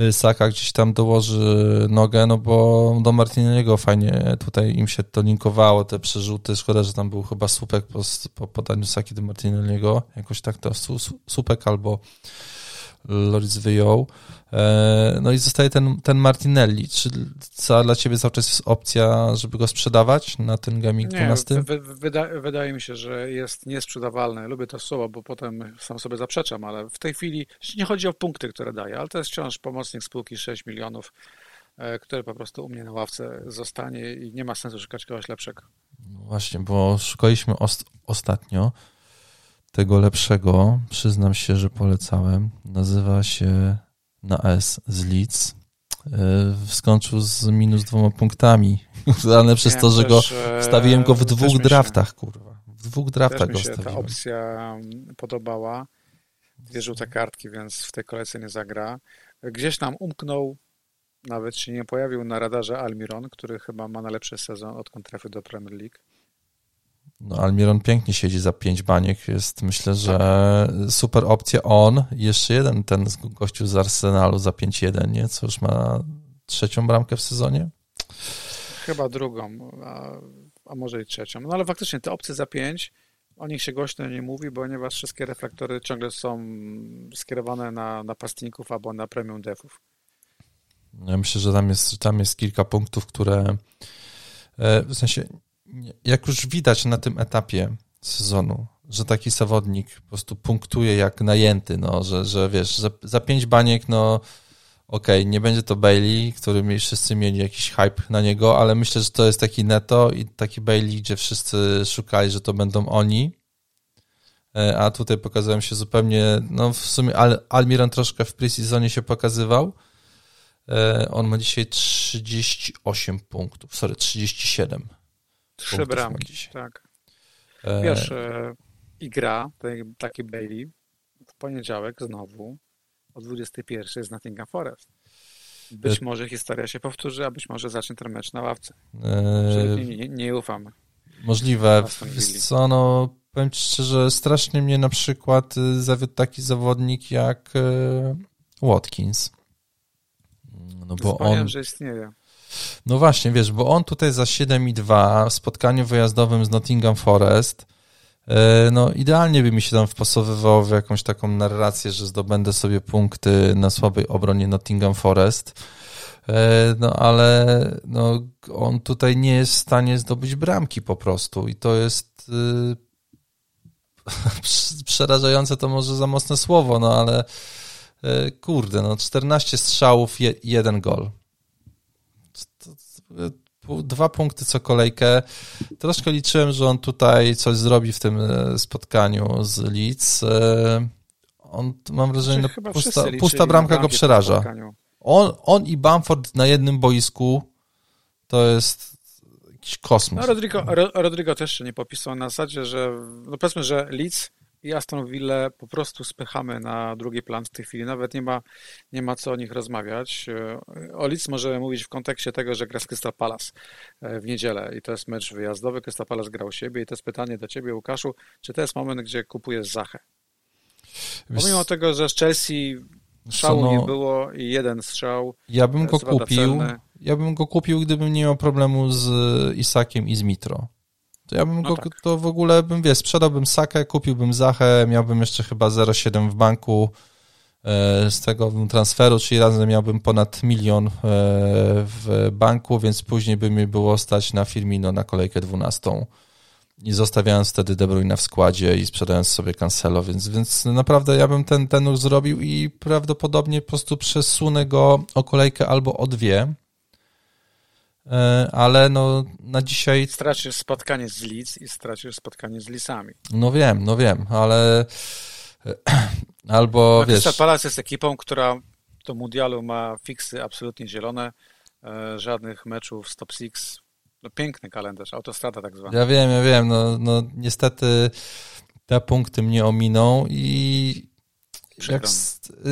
y, Saka gdzieś tam dołoży nogę, no bo do Martinelliego fajnie tutaj im się to linkowało, te przerzuty. Szkoda, że tam był chyba słupek po, po podaniu Saki do Martinelliego, jakoś tak to słupek albo Loris wyjął. E, no i zostaje ten, ten Martinelli. Czy co dla ciebie cały czas jest opcja, żeby go sprzedawać na ten gaming 12? Nie, wyda, wydaje mi się, że jest niesprzedawalny. Lubię to słowo, bo potem sam sobie zaprzeczam, ale w tej chwili nie chodzi o punkty, które daje, ale to jest wciąż pomocnik spółki 6 milionów, e, który po prostu u mnie na ławce zostanie i nie ma sensu szukać kogoś lepszego. No właśnie, bo szukaliśmy ost ostatnio tego lepszego, przyznam się, że polecałem. Nazywa się na S z Leeds. E, skończył z minus dwoma punktami, ale przez to, że go wstawiłem go w dwóch draftach, się, kurwa. W dwóch draftach go wstawiłem. ta opcja podobała. Dwie żółte kartki, więc w tej kolejce nie zagra. Gdzieś nam umknął, nawet się nie pojawił na radarze Almiron, który chyba ma najlepszy sezon, odkąd trafił do Premier League. No, Almiron pięknie siedzi za pięć baniek. Jest myślę, że super opcja on. Jeszcze jeden ten gościu z Arsenalu za 5-1, nie? Co już ma trzecią bramkę w sezonie? Chyba drugą, a, a może i trzecią. No ale faktycznie te opcje za pięć, o nich się głośno nie mówi, ponieważ wszystkie reflektory ciągle są skierowane na napastników albo na premium defów. Ja myślę, że tam jest, tam jest kilka punktów, które e, w sensie jak już widać na tym etapie sezonu, że taki zawodnik po prostu punktuje jak najęty, no, że, że wiesz, za, za pięć baniek, no okej, okay, nie będzie to Bailey, który wszyscy mieli jakiś hype na niego, ale myślę, że to jest taki neto i taki Bailey, gdzie wszyscy szukali, że to będą oni, e, a tutaj pokazałem się zupełnie, no w sumie Al, Almiron troszkę w pre-seasonie się pokazywał, e, on ma dzisiaj 38 punktów, sorry, 37. Trzy bramki, tak. Wiesz, e, i gra, taki Bailey, w poniedziałek znowu o 21 z Nottingham Forest. Być e... może historia się powtórzy, a być może zacznie ten mecz na ławce. E... Nie, nie, nie ufam. Możliwe. Co, no, powiem ci szczerze, strasznie mnie na przykład y, zawiódł taki zawodnik jak e, Watkins. No bo on... że istnieje. No właśnie, wiesz, bo on tutaj za 7,2 w spotkaniu wyjazdowym z Nottingham Forest, e, no idealnie by mi się tam wpasowywało w jakąś taką narrację, że zdobędę sobie punkty na słabej obronie Nottingham Forest. E, no ale no, on tutaj nie jest w stanie zdobyć bramki po prostu i to jest yy, przerażające to może za mocne słowo, no ale yy, kurde, no 14 strzałów, je, jeden gol dwa punkty co kolejkę. Troszkę liczyłem, że on tutaj coś zrobi w tym e, spotkaniu z Leeds. E, on, mam wrażenie, no, pusta, pusta bramka go przeraża. On, on i Bamford na jednym boisku to jest jakiś kosmos. No, Rodrigo, Rodrigo też się nie popisał na zasadzie, że no powiedzmy, że Leeds i Aston Villa po prostu spychamy na drugi plan w tej chwili. Nawet nie ma, nie ma co o nich rozmawiać. E, o Leeds możemy mówić w kontekście tego, że gra z Crystal Palace e, w niedzielę i to jest mecz wyjazdowy. Crystal Palace grał siebie i to jest pytanie do ciebie, Łukaszu, czy to jest moment, gdzie kupujesz Zachę? Pomimo tego, że z Chelsea strzału no, nie było i jeden strzał. Ja bym go kupił. Ja bym go kupił, gdybym nie miał problemu z Isakiem i z Mitro. To ja bym no go, tak. to w ogóle bym, wie, sprzedałbym Sakę, kupiłbym Zachę, miałbym jeszcze chyba 0,7 w banku e, z tego transferu, czyli razem miałbym ponad milion e, w banku, więc później by mi było stać na Firmino na kolejkę 12. i zostawiając wtedy De Bruyne w składzie i sprzedając sobie Cancelo, więc, więc naprawdę ja bym ten, ten ruch zrobił i prawdopodobnie po prostu przesunę go o kolejkę albo o dwie, ale no na dzisiaj... Stracisz spotkanie z Leeds i stracisz spotkanie z Lisami. No wiem, no wiem, ale albo no, wiesz... Crystal Palace jest ekipą, która do mundialu ma fiksy absolutnie zielone, e, żadnych meczów z top six, no piękny kalendarz, autostrada tak zwana. Ja wiem, ja wiem, no, no niestety te punkty mnie ominą i jak,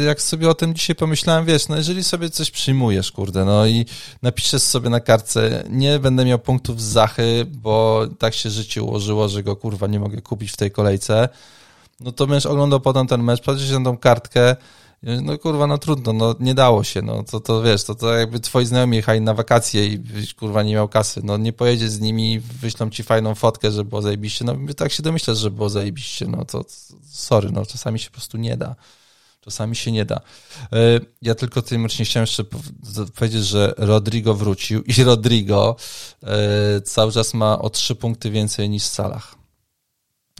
jak, sobie o tym dzisiaj pomyślałem, wiesz, no jeżeli sobie coś przyjmujesz, kurde, no i napiszesz sobie na kartce, nie będę miał punktów z Zachy, bo tak się życie ułożyło, że go kurwa nie mogę kupić w tej kolejce, no to będziesz oglądał potem ten mecz, patrzysz na tą kartkę, no kurwa, no trudno, no nie dało się, no to, to wiesz, to, to jakby twoi znajomi jechali na wakacje i kurwa nie miał kasy, no nie pojedziesz z nimi, wyślą ci fajną fotkę, że było zajebiście, no tak się domyślasz, że było zajebiście, no to sorry, no czasami się po prostu nie da. Czasami się nie da. E, ja tylko tym nie chciałem jeszcze powiedzieć, że Rodrigo wrócił i Rodrigo e, cały czas ma o trzy punkty więcej niż Salah.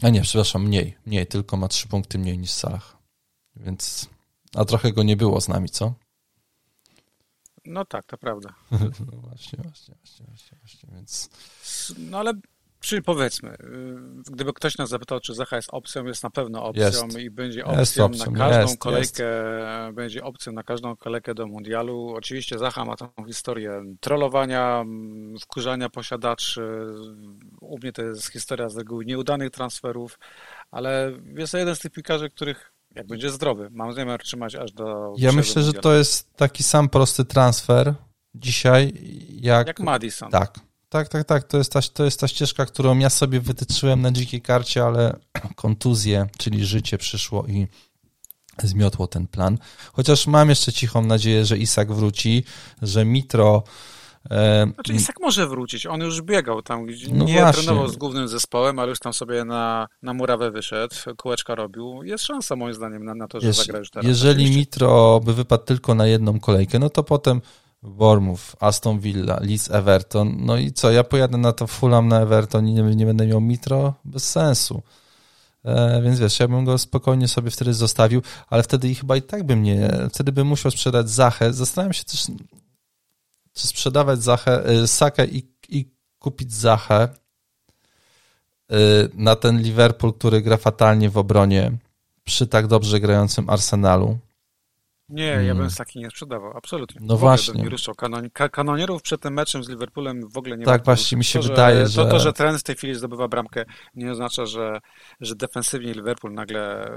A nie, przepraszam, mniej, mniej, tylko ma trzy punkty mniej niż Salah. Więc a trochę go nie było z nami, co? No tak, to prawda. no właśnie, właśnie, właśnie, właśnie, właśnie, więc... No ale Czyli powiedzmy, y, gdyby ktoś nas zapytał, czy Zacha jest opcją, jest na pewno opcją jest. i będzie opcją, opcją, na każdą jest, kolejkę, jest. będzie opcją na każdą kolejkę do mundialu. Oczywiście Zacha ma tą historię trollowania, wkurzania posiadaczy. U mnie to jest historia z reguły nieudanych transferów, ale jest to jeden z tych piłkarzy, których jak będzie zdrowy. Mam zamiar trzymać aż do. Ja myślę, że to jest taki sam prosty transfer dzisiaj, jak. Jak Madison. Tak. Tak, tak, tak. To jest, ta, to jest ta ścieżka, którą ja sobie wytyczyłem na dzikiej karcie, ale kontuzje, czyli życie przyszło i zmiotło ten plan. Chociaż mam jeszcze cichą nadzieję, że Isak wróci, że Mitro E, znaczy Isak może wrócić, on już biegał tam, no nie właśnie. trenował z głównym zespołem, ale już tam sobie na, na murawę wyszedł, kółeczka robił. Jest szansa moim zdaniem na, na to, że Jeż, zagra już teraz. Jeżeli oczywiście. Mitro by wypadł tylko na jedną kolejkę, no to potem Bournemouth, Aston Villa, Leeds, Everton, no i co, ja pojadę na to Fulham, na Everton i nie, nie będę miał Mitro? Bez sensu. E, więc wiesz, ja bym go spokojnie sobie wtedy zostawił, ale wtedy chyba i tak bym nie, wtedy bym musiał sprzedać Zachę. Zastanawiam się też, czy sprzedawać Zachę, y, Sakę i, i kupić Zachę y, na ten Liverpool, który gra fatalnie w obronie przy tak dobrze grającym Arsenalu. Nie, hmm. ja bym taki nie sprzedawał, absolutnie. No właśnie. Bym nie ruszał. Kanon, kanonierów przed tym meczem z Liverpoolem w ogóle nie Tak, właśnie mi się to, wydaje, że... To, to, że trend w tej chwili zdobywa bramkę, nie oznacza, że, że defensywnie Liverpool nagle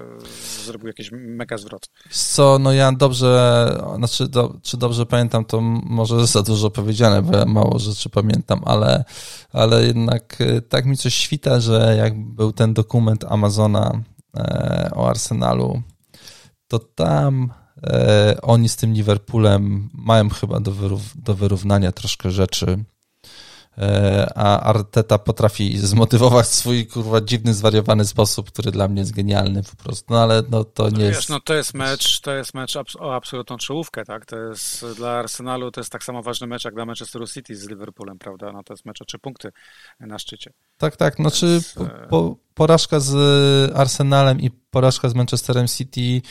zrobił jakiś mega zwrot. Co, no ja dobrze, znaczy, do, czy dobrze pamiętam, to może za dużo powiedziane, bo ja mało rzeczy pamiętam, ale, ale jednak e, tak mi coś świta, że jak był ten dokument Amazona e, o Arsenalu, to tam oni z tym Liverpoolem mają chyba do, wyrów, do wyrównania troszkę rzeczy, e, a Arteta potrafi zmotywować swój kurwa dziwny, zwariowany sposób, który dla mnie jest genialny po prostu, no ale no to nie wiesz, jest... No to jest mecz, to jest mecz o absolutną czołówkę, tak, to jest dla Arsenalu to jest tak samo ważny mecz jak dla Manchesteru City z Liverpoolem, prawda, no to jest mecz o trzy punkty na szczycie. Tak, tak, znaczy Więc... po, po, porażka z Arsenalem i porażka z Manchesterem City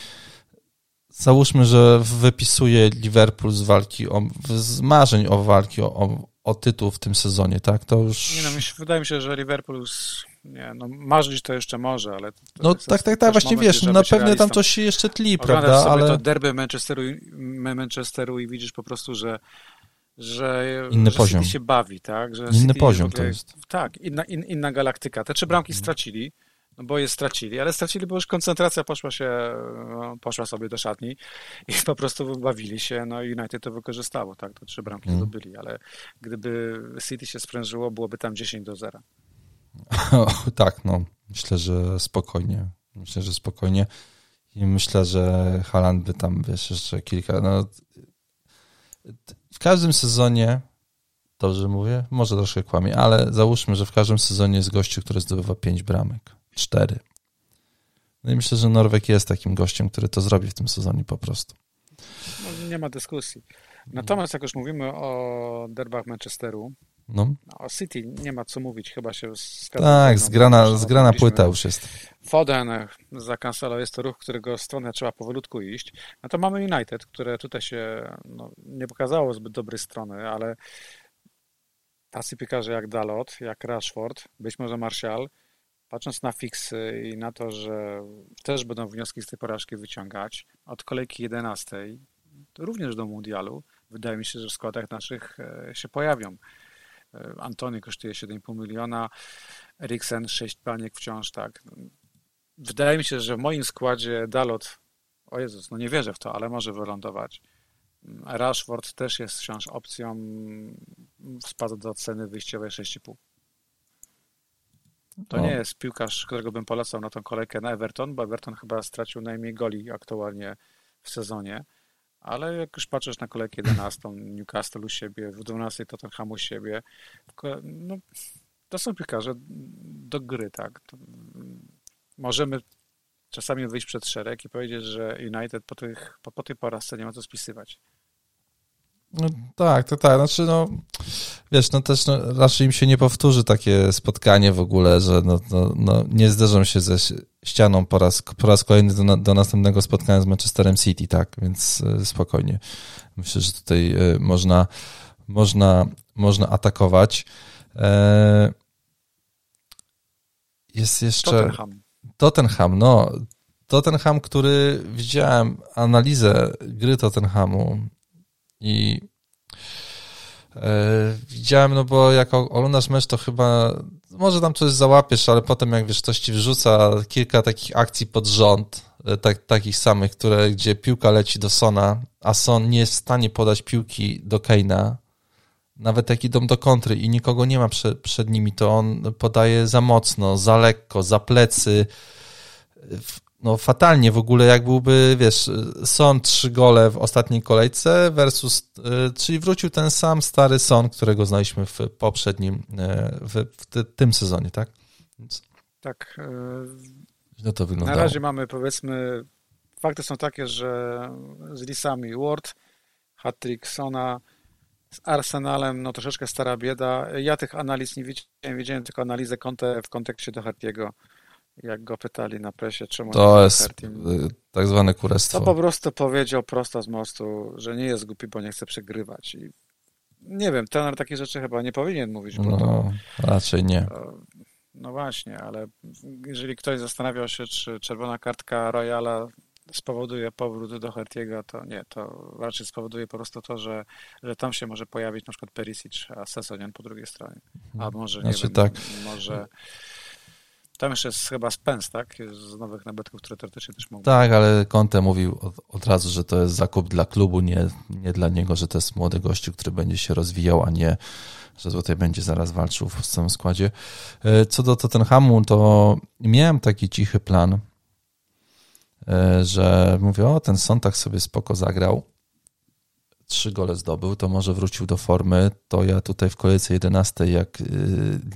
załóżmy, że wypisuje Liverpool z walki, o, z marzeń o walki o, o, o tytuł w tym sezonie, tak? To już... Nie no, myśl, wydaje mi się, że Liverpool nie, no marzyć to jeszcze może, ale... No tak, tak, tak, właśnie wiesz, no, na pewno tam coś się jeszcze tli, prawda, sobie ale... to derby Manchesteru, Manchesteru i widzisz po prostu, że że, inny że poziom. City się bawi, tak? Że inny City poziom ogóle, to jest. Tak, inna, in, inna galaktyka. Te trzy bramki stracili, no bo je stracili, ale stracili, bo już koncentracja poszła się, no, poszła sobie do szatni i po prostu bawili się, no i United to wykorzystało, tak, to trzy bramki mm. zdobyli, ale gdyby City się sprężyło, byłoby tam 10 do 0. tak, no, myślę, że spokojnie, myślę, że spokojnie i myślę, że Haland by tam, wiesz, jeszcze kilka, no w każdym sezonie Dobrze mówię? Może troszkę kłamie, ale załóżmy, że w każdym sezonie jest gościu, który zdobywa 5 bramek cztery. No i myślę, że Norweg jest takim gościem, który to zrobi w tym sezonie po prostu. No, nie ma dyskusji. Natomiast jak już mówimy o derbach Manchesteru, No. no. City nie ma co mówić, chyba się zgadza. Tak, zgrana, zgrana płyta już jest. Foden za Cancelo jest to ruch, którego stronę trzeba powolutku iść. No to mamy United, które tutaj się no, nie pokazało zbyt dobrej strony, ale tacy piekarze jak Dalot, jak Rashford, być może Martial, patrząc na fiksy i na to, że też będą wnioski z tej porażki wyciągać, od kolejki 11 również do mundialu, wydaje mi się, że w składach naszych e, się pojawią. E, Antony kosztuje 7,5 miliona, Eriksen 6 paniek wciąż, tak. Wydaje mi się, że w moim składzie Dalot, o Jezus, no nie wierzę w to, ale może wylądować. Rashford też jest wciąż opcją, spadł do ceny wyjściowej 6,5. To nie jest piłkarz, którego bym polecał na tą kolejkę na Everton, bo Everton chyba stracił najmniej goli aktualnie w sezonie. Ale jak już patrzysz na kolejkę 11, Newcastle u siebie, w 12 Tottenham u siebie, no, to są piłkarze do gry, tak. To możemy czasami wyjść przed szereg i powiedzieć, że United po, tych, po, po tej porażce nie ma co spisywać. No, tak, to tak. Znaczy, no, wiesz, no też no, raczej im się nie powtórzy takie spotkanie w ogóle, że no, no, no nie zderzą się ze ścianą po raz, po raz kolejny do, do następnego spotkania z Manchesterem City, tak, więc e, spokojnie. Myślę, że tutaj e, można, można, można atakować. E, jest jeszcze... Tottenham. Tottenham, no. Tottenham, który widziałem analizę gry Tottenhamu i widziałem, no bo jak oglądasz mecz, to chyba może tam coś załapiesz, ale potem jak wiesz, ktoś ci wrzuca kilka takich akcji pod rząd, e, tak, takich samych, które, gdzie piłka leci do Sona, a Son nie jest w stanie podać piłki do Keina, nawet jak idą do kontry i nikogo nie ma przed, przed nimi, to on podaje za mocno, za lekko, za plecy no fatalnie w ogóle, jak byłby, wiesz, Son trzy gole w ostatniej kolejce versus, e, czyli wrócił ten sam stary Son, którego znaliśmy w poprzednim, e, w, w tym sezonie, tak? Więc tak. No to wyglądało. Na razie mamy, powiedzmy, fakty są takie, że z Lisami Ward, hat-trick Sona, z Arsenalem, no troszeczkę stara bieda. Ja tych analiz nie widziałem, widziałem tylko analizę Conte w kontekście do Hartiego jak go pytali na presie, czemu to jest team, tak zwane kurestwo. To po prostu powiedział prosto z mostu, że nie jest głupi, bo nie chce przegrywać. I nie wiem, tener takie rzeczy chyba nie powinien mówić. no, to, raczej nie. To, no właśnie, ale jeżeli ktoś zastanawiał się, czy czerwona kartka Royala spowoduje powrót do Hertiego, to nie, to raczej spowoduje po prostu to, że, że tam się może pojawić na przykład Perisic, a Sesonian po drugiej stronie. A może, nie znaczy, wiem, tak. może tam jeszcze jest chyba Spence, tak? Z nowych nabytków, które teoretycznie też mogą. Tak, ale Conte mówił od, od, razu, że to jest zakup dla klubu, nie, nie dla niego, że to jest młody gościu, który będzie się rozwijał, a nie, że tutaj będzie zaraz walczył w całym składzie. E, co do Tottenhamu, to miałem taki cichy plan, e, że mówię, o, ten Sontag sobie spoko zagrał, trzy gole zdobył, to może wrócił do formy, to ja tutaj w kolejce 11, jak y,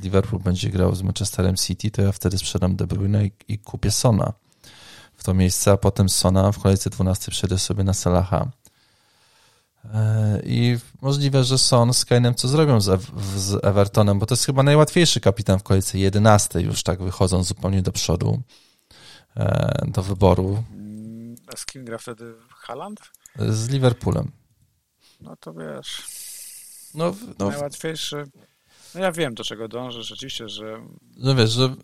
Liverpool będzie grał z Manchesterem City, to ja wtedy sprzedam De Bruyne i, i kupię Sona w to miejsce, a potem Sona w kolejce 12 przejdę sobie na Salaha. E, I możliwe, że Son z Kane'em co zrobią z, z Evertonem, bo to jest chyba najłatwiejszy kapitan w kolejce 11, już tak wychodząc zupełnie do przodu e, do wyboru. A z kim gra wtedy Haaland? Z Liverpoolem. No to wiesz. No, no. Najłatwiejszy. No ja wiem, do czego dążę, rzeczywiście, że. No wiesz, że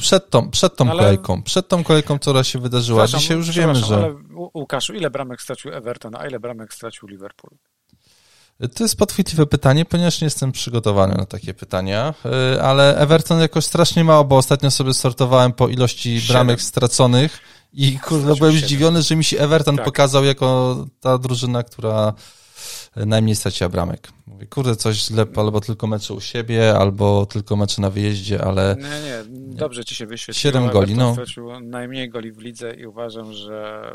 przed tą, przed tą ale... kolejką, przed tą kolejką, która się wydarzyła. Dzisiaj już wiemy, że. Ale Łukaszu, ile bramek stracił Everton, a ile bramek stracił Liverpool? To jest podchwytliwe pytanie, ponieważ nie jestem przygotowany na takie pytania, y, ale Everton jakoś strasznie mało, bo ostatnio sobie sortowałem po ilości bramek straconych i kurde, byłem zdziwiony, że mi się Everton tak. pokazał jako ta drużyna, która najmniej straciła bramek. Mówię, kurde, coś źle, albo tylko mecze u siebie, albo tylko mecze na wyjeździe, ale... Nie, nie, dobrze ci się wyświetliło. Siedem goli, no. stracił najmniej goli w lidze i uważam, że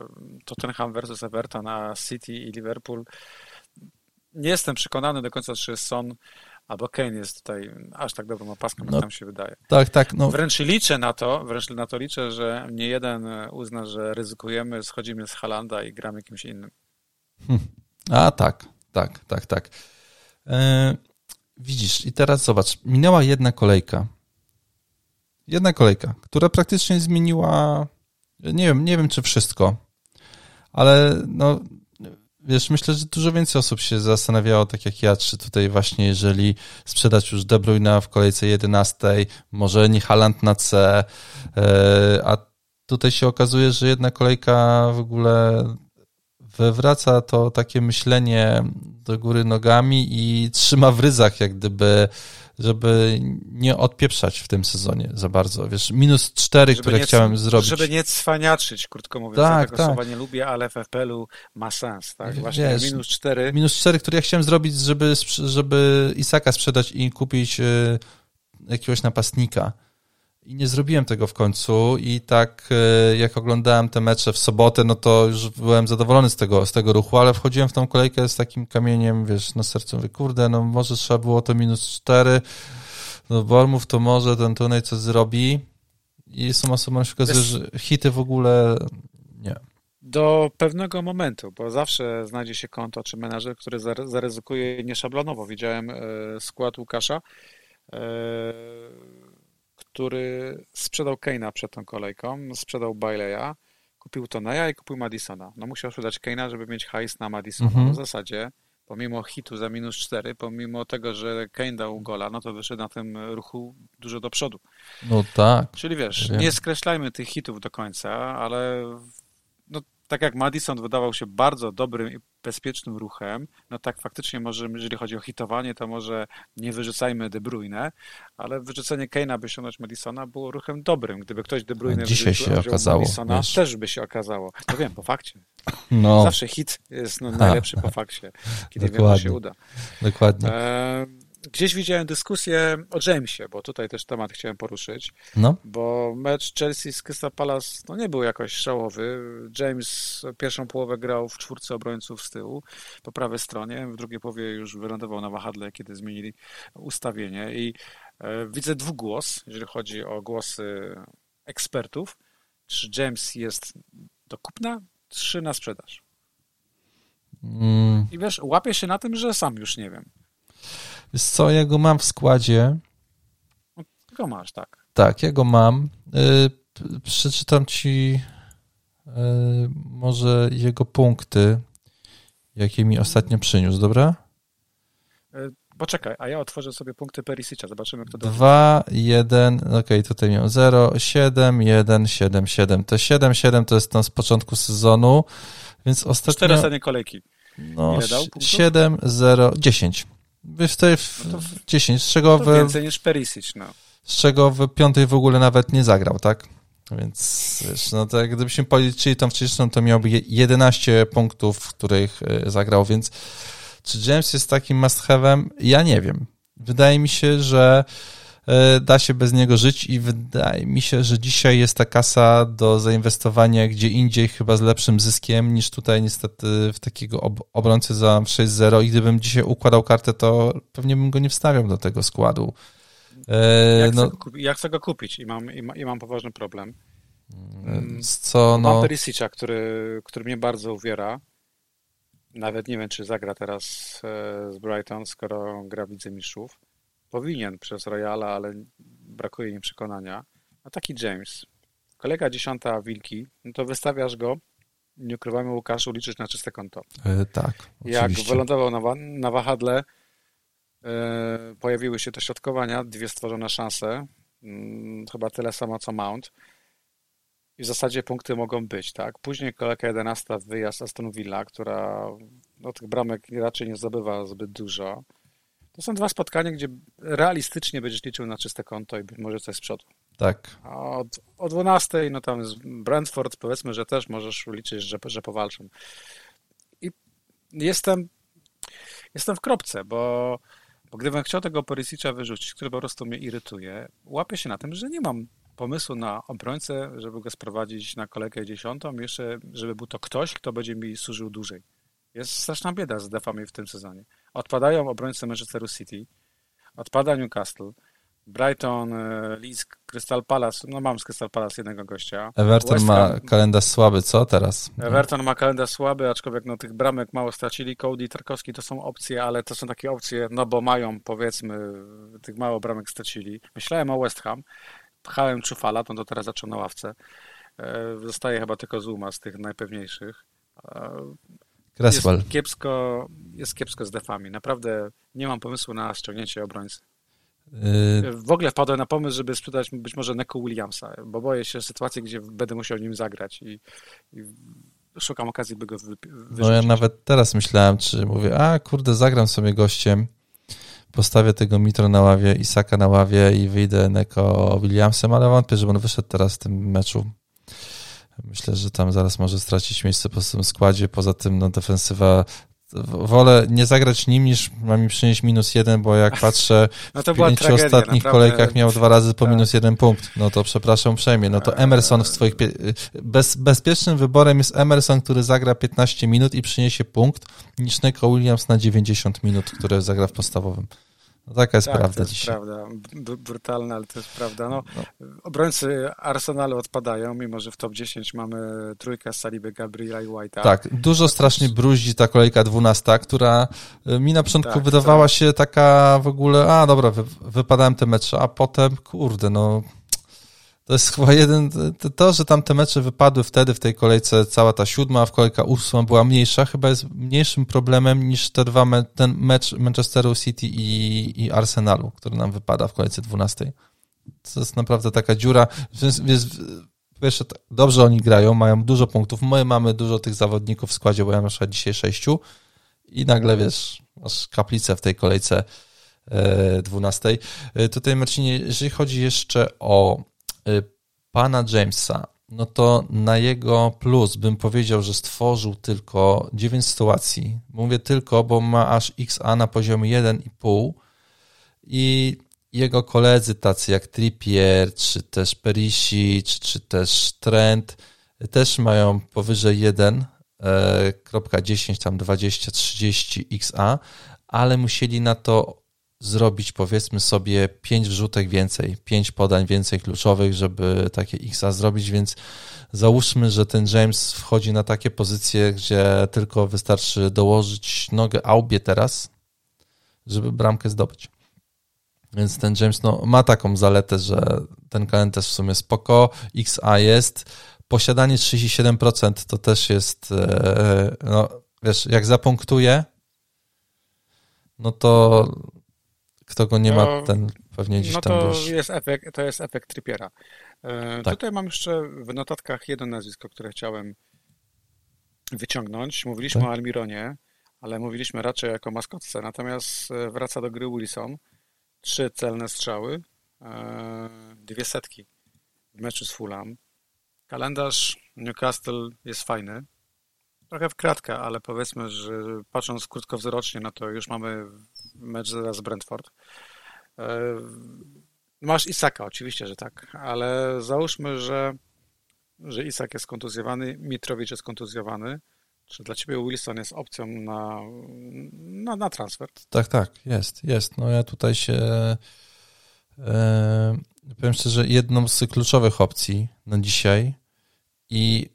Tottenham versus Everton, a City i Liverpool nie jestem przekonany do końca, czy Son albo Kane jest tutaj aż tak dobrą opaską, jak no, nam się wydaje. Tak, tak. No. Wręcz liczę na to, wręcz na to liczę, że nie jeden uzna, że ryzykujemy, schodzimy z Halanda i gramy kimś innym. Hmm. A tak, tak, tak, tak. E, widzisz, i teraz zobacz, minęła jedna kolejka. Jedna kolejka, która praktycznie zmieniła, nie wiem, nie wiem czy wszystko, ale no, wiesz, myślę, że dużo więcej osób się zastanawiało, tak jak ja, czy tutaj właśnie, jeżeli sprzedać już De Bruyne w kolejce 11, może nie Haland na C, e, a tutaj się okazuje, że jedna kolejka w ogóle wywraca to takie myślenie do góry nogami i trzyma w ryzach, jak gdyby, żeby nie odpieprzać w tym sezonie za bardzo. Wiesz, minus cztery, które nie, chciałem zrobić. Żeby nie cwaniaczyć, krótko mówiąc. Tak, tego tak. słowa nie lubię, ale w FPL-u ma sens, tak? Właśnie Wiesz, minus cztery. Minus cztery, które ja chciałem zrobić, żeby, żeby Isaka sprzedać i kupić e, jakiegoś napastnika. I nie zrobiłem tego w końcu i tak e, jak oglądałem te mecze w sobotę, no to już byłem zadowolony z tego, z tego ruchu, ale wchodziłem w tą kolejkę z takim kamieniem, wiesz, na sercu, mówię, kurde, no może trzeba było to minus cztery, no Bormów to może ten turniej coś zrobi i suma summarum się okazuje, że hity w ogóle nie. Do pewnego momentu, bo zawsze znajdzie się konto czy menadżer, który zaryzykuje nieszablonowo. Widziałem e, skład Łukasza, e, który sprzedał Keina przed tą kolejką, sprzedał Baileya, kupił Toneja i kupił Madisona. No musiał sprzedać Keina, żeby mieć hajs na Madisona. Mhm. W zasadzie, pomimo hitu za minus 4, pomimo tego, że Kane dał gola, no to wyszedł na tym ruchu dużo do przodu. No tak. Czyli wiesz, nie skreślajmy tych hitów do końca, ale no, tak jak Madison wydawał się bardzo dobrym i bezpiecznym ruchem, no tak faktycznie może, jeżeli chodzi o hitowanie, to może nie wyrzucajmy De Bruyne, ale wyrzucenie Kane'a, by ściągnąć Madisona było ruchem dobrym. Gdyby ktoś De Bruyne Dzisiaj się okazało, Madisona, wiesz. też by się okazało. No wiem, po fakcie. No. Zawsze hit jest no, najlepszy ha. po fakcie, kiedy wiem, się uda. Dokładnie. E Gdzieś widziałem dyskusję o Jamesie, bo tutaj też temat chciałem poruszyć. No. Bo mecz Chelsea z Crystal Palace no nie był jakoś szałowy. James pierwszą połowę grał w czwórce obrońców z tyłu, po prawej stronie. W drugiej połowie już wylądował na wahadle, kiedy zmienili ustawienie. I e, widzę dwugłos, jeżeli chodzi o głosy ekspertów. Czy James jest do kupna, czy na sprzedaż? Mm. I wiesz, łapię się na tym, że sam już nie wiem. Wiesz co, ja go mam w składzie. Go masz, tak. Tak, ja go mam. Yy, przeczytam ci yy, może jego punkty, jakie mi ostatnio przyniósł, dobra? Yy, poczekaj, a ja otworzę sobie punkty Perisicza, zobaczymy kto to 2, 1, okej, okay, tutaj miał 0, 7, 1, 7, 7. To 7, 7 to jest tam z początku sezonu, więc ostatnio... Cztery ostatnie kolejki. No, Ile dał 7, 0, 10. Wiesz, to jest no 10, z czego w... więcej niż Perisic, no. Z czego w piątej w ogóle nawet nie zagrał, tak? Więc wiesz, no to jak gdybyśmy policzyli tą wcześniejszą, to miałby 11 punktów, w których e, zagrał, więc czy James jest takim must have'em? Ja nie wiem. Wydaje mi się, że da się bez niego żyć i wydaje mi się, że dzisiaj jest ta kasa do zainwestowania gdzie indziej chyba z lepszym zyskiem niż tutaj niestety w takiego ob obrońcy za 6-0 i gdybym dzisiaj układał kartę, to pewnie bym go nie wstawiał do tego składu. E, ja, no, chcę go, ja chcę go kupić i mam, i, ma, i mam poważny problem. Mm, co, no... Mam Perisicia, który, który mnie bardzo uwiera. Nawet nie wiem, czy zagra teraz e, z Brighton, skoro gra Widzę Mistrzów powinien przez Royala, ale brakuje mi przekonania. A taki James, kolega dziesiąta Wilki, no to wystawiasz go, nie ukrywamy Łukaszu, liczysz na czyste konto. E, tak, Jak oczywiście. wylądował na, na wahadle, e, pojawiły się te środkowania, dwie stworzone szanse, mm, chyba tyle samo co Mount. I w zasadzie punkty mogą być, tak? Później kolejka 11, wyjazd Aston Villa, która no, tych bramek raczej nie zdobywa zbyt dużo. To są dwa spotkania, gdzie realistycznie będziesz liczył na czyste konto i być może coś z przodu. Tak. A od, o 12, no tam z Brentford, powiedzmy, że też możesz liczyć, że, że powalczą. I jestem, jestem w kropce, bo, bo gdybym chciał tego Porisicza wyrzucić, który po prostu mnie irytuje, łapię się na tym, że nie mam pomysłu na obrońcę, żeby go sprowadzić na kolejkę dziesiątą, jeszcze żeby był to ktoś, kto będzie mi służył dłużej. Jest straszna bieda z defami w tym sezonie. Odpadają obrońcy Manchesteru City, odpada Newcastle, Brighton, e, Leeds, Crystal Palace. No mam z Crystal Palace jednego gościa. Everton ma kalendarz słaby, co teraz? Everton ma kalendarz słaby, aczkolwiek no, tych bramek mało stracili. Cody Tarkowski to są opcje, ale to są takie opcje, no bo mają powiedzmy, tych mało bramek stracili. Myślałem o West Ham, pchałem Czufala, to, to teraz zaczął na ławce. E, zostaje chyba tylko Zuma z tych najpewniejszych. Cresswell. Jest kiepsko, jest kiepsko z defami. Naprawdę nie mam pomysłu na ściągnięcie obrońcy. Yy... W ogóle wpadłem na pomysł, żeby sprzedać być może Neko Williamsa, bo boję się sytuacji, gdzie będę musiał nim zagrać i, i szukam okazji, by go wy, No ja nawet teraz myślałem, czy mówię, a kurde, zagram sobie gościem, postawię tego Mitro na ławie, Isaka na ławie i wyjdę Neko Williamsem, ale wątpię, żeby on wyszedł teraz w tym meczu. Myślę, że tam zaraz może stracić miejsce po tym składzie. Poza tym no, defensywa wolę nie zagrać nim, niż ma mi przynieść minus jeden, bo jak patrzę, no w pięciu tragedia, ostatnich naprawdę. kolejkach miał dwa razy po tak. minus jeden punkt. No to przepraszam uprzejmie. No to Emerson w swoich... Bez, bezpiecznym wyborem jest Emerson, który zagra 15 minut i przyniesie punkt, niż Neko Williams na 90 minut, który zagra w podstawowym. No taka jest tak, prawda to jest dzisiaj. prawda. Brutalna, ale to jest prawda. No, no. Obrońcy Arsenalu odpadają, mimo że w top 10 mamy trójkę Saliby, Gabriela i White'a. Tak, dużo strasznie bruździ ta kolejka 12, która y, mi na początku tak, wydawała tak. się taka w ogóle, a dobra, wy, wypadałem te mecze, a potem, kurde, no to jest chyba jeden, to, że tam te mecze wypadły wtedy w tej kolejce, cała ta siódma, w kolejka ósma była mniejsza, chyba jest mniejszym problemem niż te dwa, me, ten mecz Manchesteru City i, i Arsenalu, który nam wypada w kolejce dwunastej. To jest naprawdę taka dziura. Więc, więc wiesz, dobrze oni grają, mają dużo punktów. My mamy dużo tych zawodników w składzie, bo ja mam dzisiaj sześciu i nagle, wiesz, masz kaplicę w tej kolejce e, dwunastej. E, tutaj, Marcinie, jeżeli chodzi jeszcze o pana Jamesa, no to na jego plus bym powiedział, że stworzył tylko 9 sytuacji. Mówię tylko, bo ma aż XA na poziomie 1,5 i jego koledzy tacy jak Trippier, czy też Perisic, czy też Trent też mają powyżej 1.10, e, tam 20, 30 XA, ale musieli na to zrobić powiedzmy sobie pięć wrzutek więcej, pięć podań więcej kluczowych, żeby takie XA zrobić, więc załóżmy, że ten James wchodzi na takie pozycje, gdzie tylko wystarczy dołożyć nogę Aubie teraz, żeby bramkę zdobyć. Więc ten James no, ma taką zaletę, że ten kalendarz w sumie spoko, XA jest, posiadanie 37% to też jest, e, no wiesz, jak zapunktuje, no to kto go nie ma, no, ten pewnie gdzieś no tam to jest efekt, to jest efekt Trippiera. E, tak. Tutaj mam jeszcze w notatkach jedno nazwisko, które chciałem wyciągnąć. Mówiliśmy tak. o Almironie, ale mówiliśmy raczej jako maskotce. Natomiast e, wraca do gry Wilson. Trzy celne strzały, e, dwie setki w meczu z Fulham. Kalendarz Newcastle jest fajny. Trochę w kratkę, ale powiedzmy, że patrząc krótkowzrocznie, no to już mamy mecz z Brentford. E, masz Isaka, oczywiście, że tak, ale załóżmy, że, że Isak jest kontuzjowany, Mitrowicz jest kontuzjowany. Czy dla ciebie Wilson jest opcją na, na, na transfer? Tak, tak, jest, jest. No ja tutaj się e, powiem szczerze, jedną z kluczowych opcji na dzisiaj i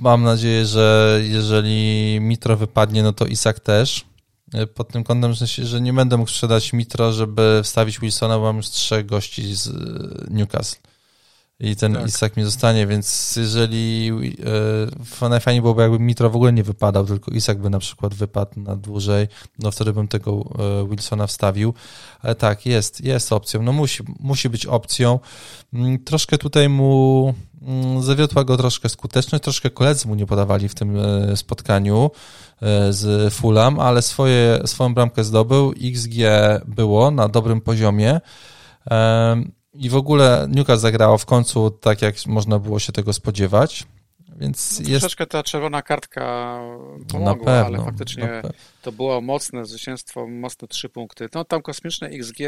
mam nadzieję, że jeżeli Mitro wypadnie, no to Isak też, pod tym kątem, że, nie będę mógł sprzedać Mitro, żeby wstawić Wilsona, bo mam już trzech gości z e, Newcastle. I ten tak. Isak mi zostanie, więc jeżeli e, najfajniej byłoby, jakby Mitro w ogóle nie wypadał, tylko Isak by na przykład wypadł na dłużej, no wtedy bym tego e, Wilsona wstawił. Ale tak, jest, jest opcją. No musi, musi być opcją. Mm, troszkę tutaj mu mm, zawiodła go troszkę skuteczność, troszkę koledzy mu nie podawali w tym e, spotkaniu. E, z Fulham, ale swoje, swoją bramkę zdobył. XG było na dobrym poziomie. I w ogóle Newcastle zagrało w końcu tak, jak można było się tego spodziewać. Więc no, jest... Troszeczkę ta czerwona kartka pomogła, na pewno, ale faktycznie to było mocne zwycięstwo, mocne trzy punkty. No tam kosmiczne XG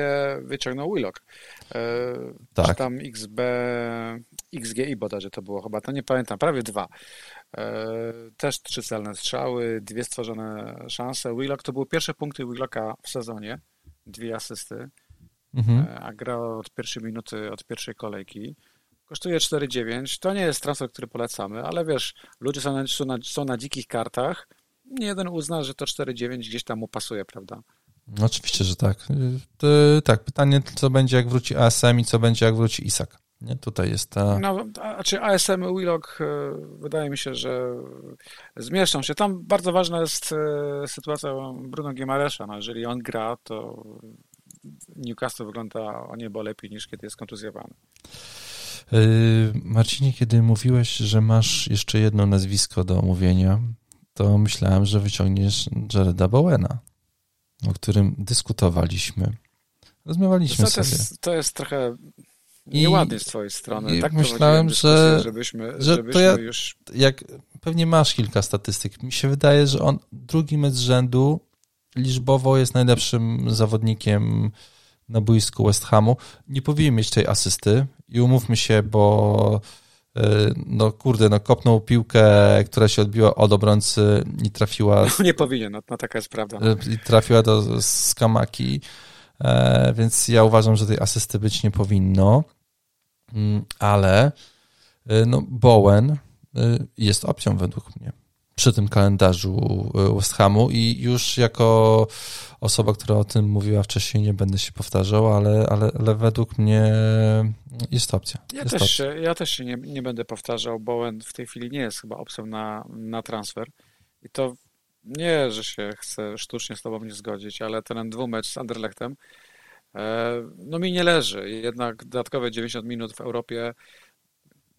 wyciągnął Willock. E, tak. Czy tam XB, XGI bodajże to było chyba, to nie pamiętam, prawie dwa. E, też trzy celne strzały, dwie stworzone szanse. Willock to były pierwsze punkty Willocka w sezonie, dwie asysty. Mhm. a gra od pierwszej minuty, od pierwszej kolejki. Kosztuje 4,9. To nie jest transfer, który polecamy, ale wiesz, ludzie są na, są na, są na dzikich kartach. Nie jeden uzna, że to 4,9 gdzieś tam mu pasuje, prawda? No, oczywiście, że tak. To, tak, pytanie, co będzie jak wróci ASM i co będzie jak wróci Isak. Nie? Tutaj jest ta... No, a czy ASM i Willock e, wydaje mi się, że zmieszczą się. Tam bardzo ważna jest e, sytuacja Bruno Gimaresza. No, jeżeli on gra, to Newcastle wygląda o niebo lepiej niż kiedy jest kontuzjowany. E, Marcinie, kiedy mówiłeś, że masz jeszcze jedno nazwisko do omówienia, to myślałem, że wyciągniesz Jareda Bowena, o którym dyskutowaliśmy. Rozmawialiśmy to sobie. Jest, to jest trochę nieładnie z twojej strony. tak myślałem, że, żebyśmy, że żebyśmy to ja, już... jak pewnie masz kilka statystyk, mi się wydaje, że on drugi mecz z rzędu liczbowo jest najlepszym zawodnikiem na boisku West Hamu. Nie powinien mieć tej asysty i umówmy się, bo e, no kurde, no kopnął piłkę, która się odbiła od obrońcy i trafiła... No nie powinien, no, no taka jest prawda. I trafiła do skamaki, e, więc ja uważam, że tej asysty być nie powinno, mm, ale e, no Bowen jest opcją według mnie przy tym kalendarzu e, West Hamu i już jako osoba, która o tym mówiła wcześniej, nie będę się powtarzał, ale, ale, ale według mnie jest opcja. Ja jest też, opcja. ja też się nie, nie będę powtarzał. Bowen w tej chwili nie jest chyba opcją na, na transfer i to nie, że się chcę sztucznie z tobą nie zgodzić, ale ten dwumecz z Anderlechtem e, no mi nie leży. Jednak dodatkowe 90 minut w Europie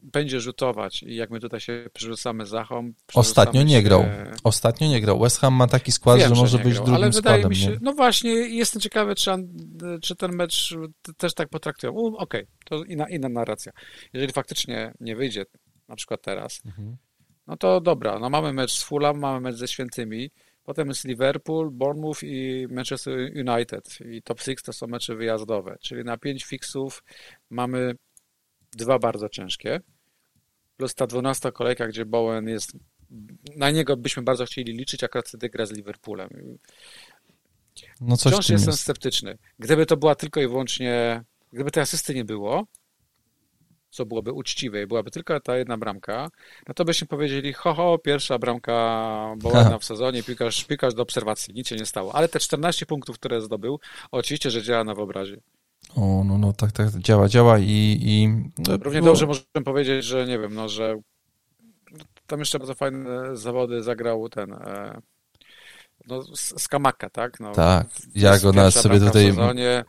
będzie rzutować i jak my tutaj się przerzucamy Zachą... Ostatnio nie się... grał. Ostatnio nie grał. West Ham ma taki skład, Wiem, że może że być grał, drugim ale wydaje składem. Mi się, no właśnie, jestem ciekawy, czy, czy ten mecz też tak potraktują. Okej, okay, to inna, inna narracja. Jeżeli faktycznie nie wyjdzie, na przykład teraz, mhm. no to dobra, no mamy mecz z Fulham, mamy mecz ze Świętymi, potem jest Liverpool, Bournemouth i Manchester United i top 6 to są mecze wyjazdowe, czyli na pięć fixów mamy dwa bardzo ciężkie, plus ta dwunasta kolejka, gdzie Bowen jest, na niego byśmy bardzo chcieli liczyć, akurat wtedy gra z Liverpoolem. No coś Wciąż jestem jest. sceptyczny. Gdyby to była tylko i wyłącznie, gdyby tej asysty nie było, co byłoby uczciwe i byłaby tylko ta jedna bramka, no to byśmy powiedzieli, ho, ho pierwsza bramka Bowena w sezonie, piłkarz, piłkarz do obserwacji, nic się nie stało. Ale te 14 punktów, które zdobył, oczywiście, że działa na wyobrazie. O, no, no tak, tak, działa, działa i... i no, Równie dobrze możemy powiedzieć, że nie wiem, no, że tam jeszcze bardzo fajne zawody zagrał ten... E, no, Skamaka, tak? No, tak, ja go nawet sobie tutaj...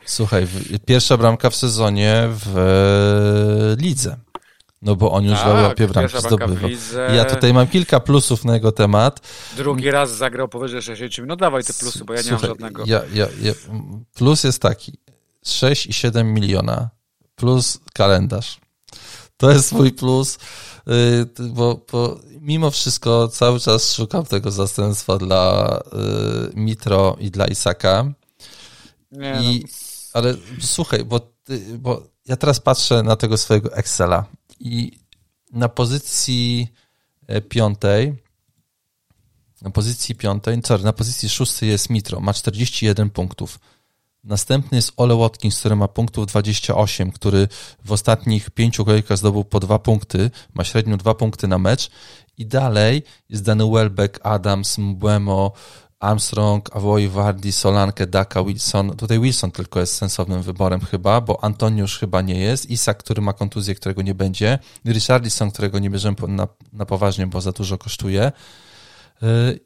Słuchaj, pierwsza bramka w sezonie w e, lidze. No bo on już tak, w Europie bramki zdobywał. Ja tutaj mam kilka plusów na jego temat. Drugi raz zagrał powyżej 60 minut. No dawaj te plusy, bo ja nie Słuchaj, mam żadnego. Ja, ja, ja, plus jest taki. 6,7 miliona plus kalendarz. To jest mój plus, y, bo, bo mimo wszystko cały czas szukam tego zastępstwa dla y, Mitro i dla Isaka. Nie, I, no. Ale słuchaj, bo, bo ja teraz patrzę na tego swojego Excela i na pozycji e, piątej na pozycji piątej, sorry, na pozycji szóstej jest Mitro, ma 41 punktów. Następny jest Ole Watkins, który ma punktów 28, który w ostatnich pięciu kolejkach zdobył po dwa punkty, ma średnio dwa punkty na mecz. I dalej jest Danny Welbeck, Adams, Mbuemo, Armstrong, Avoy, Wardy, Solanke, Daka, Wilson. Tutaj Wilson tylko jest sensownym wyborem chyba, bo Antoniusz chyba nie jest. Isak, który ma kontuzję, którego nie będzie. Richardson, którego nie bierzemy na, na poważnie, bo za dużo kosztuje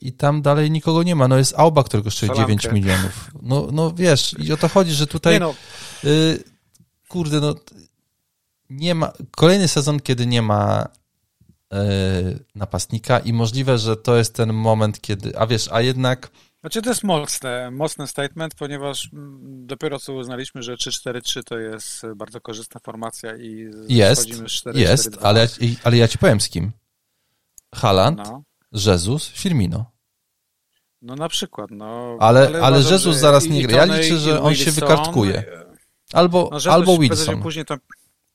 i tam dalej nikogo nie ma. No jest Auba, który kosztuje Salamkę. 9 milionów. No, no wiesz, i o to chodzi, że tutaj no. y, kurde, no nie ma, kolejny sezon, kiedy nie ma y, napastnika i możliwe, że to jest ten moment, kiedy, a wiesz, a jednak znaczy to jest mocne, mocny statement, ponieważ mm, dopiero co uznaliśmy, że 3-4-3 to jest bardzo korzystna formacja i jest, 4, jest, 4, ale, ale ja ci powiem z kim. Haland, no. Jezus, Firmino. No na przykład, no. Ale, ale, ale Jezus zaraz nie gra. Ja liczę, że on się wykartkuje. Albo, no, albo Wilson. Później to,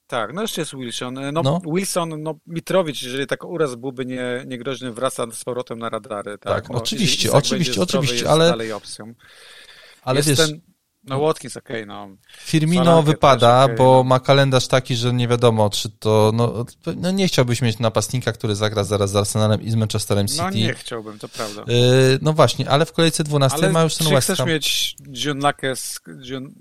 tak, no jeszcze jest Wilson. No, no, Wilson, no Mitrowicz, jeżeli tak uraz byłby nie, niegroźny, wraca z powrotem na radary. Tak, tak no, oczywiście, oczywiście, oczywiście, ale... dalej opcją. Ale jest wiesz... Ten, No Watkins okej, okay, no. Firmino Solankę wypada, okay, bo no. ma kalendarz taki, że nie wiadomo, czy to, no, no nie chciałbyś mieć napastnika, który zagra zaraz z Arsenalem i z Manchesterem no, City. No nie chciałbym, to prawda. Yy, no właśnie, ale w kolejce 12 ale ma już ten West Ham. chcesz mieć Lacke z, John,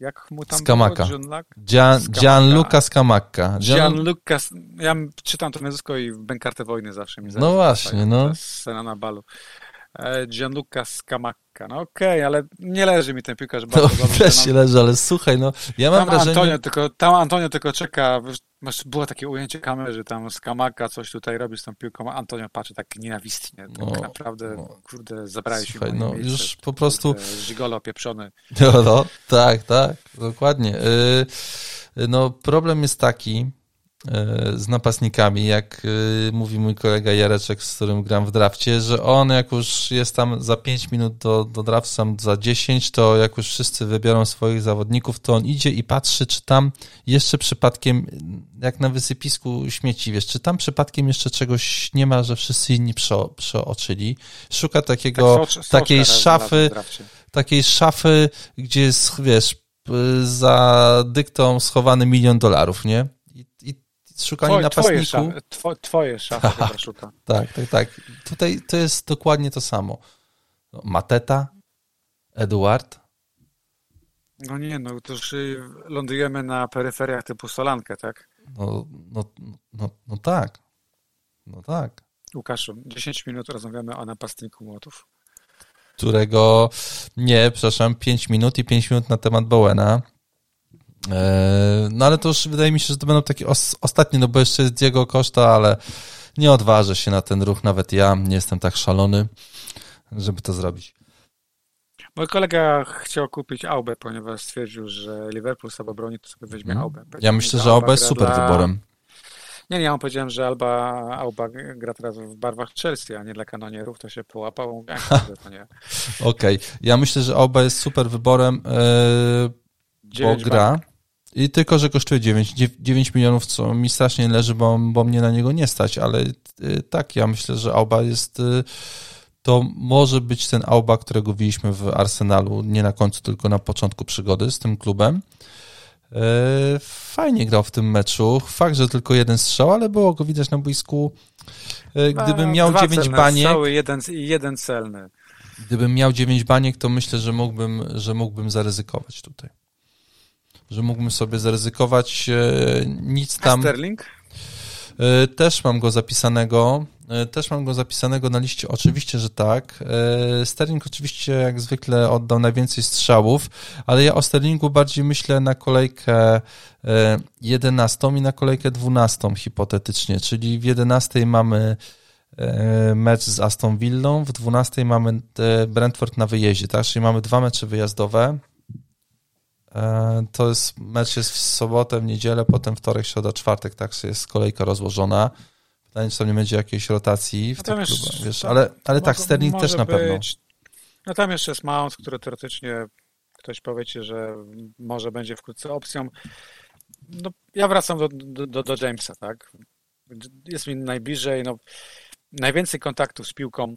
jak mu tam Skamaka. było? Gian, Gianluca Skamaka. Gian... Gianluca, ja czytam to nazwisko i w Bękartę Wojny zawsze mi No właśnie, no. Scena na balu. E, Gianluca Scamacca. No okej, okay, ale nie leży mi ten piłkarz bardzo no, dobrze. Też się leży, ale słuchaj, no ja mam tam wrażenie... Antonio tylko, tam Antonio tylko czeka, masz, było takie ujęcie kamery, że tam Scamacca coś tutaj robi z tą piłką, Antonio patrzy tak nienawistnie. Tak no, naprawdę, no, kurde, zabrałeś słuchaj, mi no miejsce, już po prostu... Żigolo pieprzony. No, no, tak, tak, dokładnie. Yy, no problem jest taki, z napastnikami, jak e, mówi mój kolega Jareczek, z którym gram w drafcie, że on jak już jest tam za 5 minut do, do draftu, sam za 10, to jak już wszyscy wybiorą swoich zawodników, to on idzie i patrzy, czy tam jeszcze przypadkiem, jak na wysypisku śmieci, wiesz, czy tam przypadkiem jeszcze czegoś nie ma, że wszyscy inni prze, przeoczyli. Szuka takiego, tak, takiej szafy, takiej szafy, gdzie jest, wiesz, za dyktą schowany milion dolarów, nie? Szukanie Twoj, napastniku. Twoje, szafy, two, twoje szafy tak, szuka. Tak, tak, tak. Tutaj to jest dokładnie to samo. Mateta, Eduard. No nie, no to już lądujemy na peryferiach typu Solankę, tak? No, no, no, no tak. No tak. Łukaszu, 10 minut rozmawiamy o napastniku Młotów. Którego, nie, przepraszam, 5 minut i 5 minut na temat Bowena. E, no ale to już wydaje mi się, że to będą takie os ostatnie, no bo jeszcze jest Diego Costa, ale nie odważę się na ten ruch, nawet ja nie jestem tak szalony, żeby to zrobić. Mój kolega chciał kupić Aubę, ponieważ stwierdził, że Liverpool sobie broni, to sobie weźmie hmm. Aubę. Ja myślę, że Aubę jest super dla... wyborem. Nie, nie, ja mu powiedziałem, że Alba, Alba gra teraz w barwach Chelsea, a nie dla kanonierów, to się połapał. Okej, okay. ja myślę, że Alba jest super wyborem, yy, bo gra. Bank. I tylko, że kosztuje 9, 9 milionów, co mi strasznie leży, bo, bo mnie na niego nie stać, ale y, tak, ja myślę, że Auba jest, y, to może być ten Auba, którego widzieliśmy w Arsenalu, nie na końcu, tylko na początku przygody z tym klubem. Y, fajnie grał w tym meczu. Fakt, że tylko jeden strzał, ale było go widać na boisku. Gdybym miał Dwa 9 baniek. Cały jeden, jeden celny. Gdybym miał 9 baniek, to myślę, że mógłbym, że mógłbym zaryzykować tutaj że mógłbym sobie zaryzykować e, nic tam. A Sterling? E, też mam go zapisanego. E, też mam go zapisanego na liście, oczywiście, że tak. Sterling oczywiście jak zwykle oddał najwięcej strzałów, ale ja o Sterlingu bardziej myślę na kolejkę 11 i na kolejkę 12 hipotetycznie, czyli w 11 mamy mecz z Aston Villą, w 12 mamy Brentford na wyjeździe, tak? Czyli mamy dwa mecze wyjazdowe, to jest, mecz jest w sobotę, w niedzielę, potem wtorek, środa, czwartek, tak jest kolejka rozłożona. Pytanie, czy tam nie będzie jakiejś rotacji w tych klubach, wiesz, ale, ale tak, Sterling też na pewno. No tam jeszcze jest Mount, który teoretycznie ktoś powiecie, że może będzie wkrótce opcją. No, ja wracam do, do, do Jamesa, tak? Jest mi najbliżej, no, najwięcej kontaktów z piłką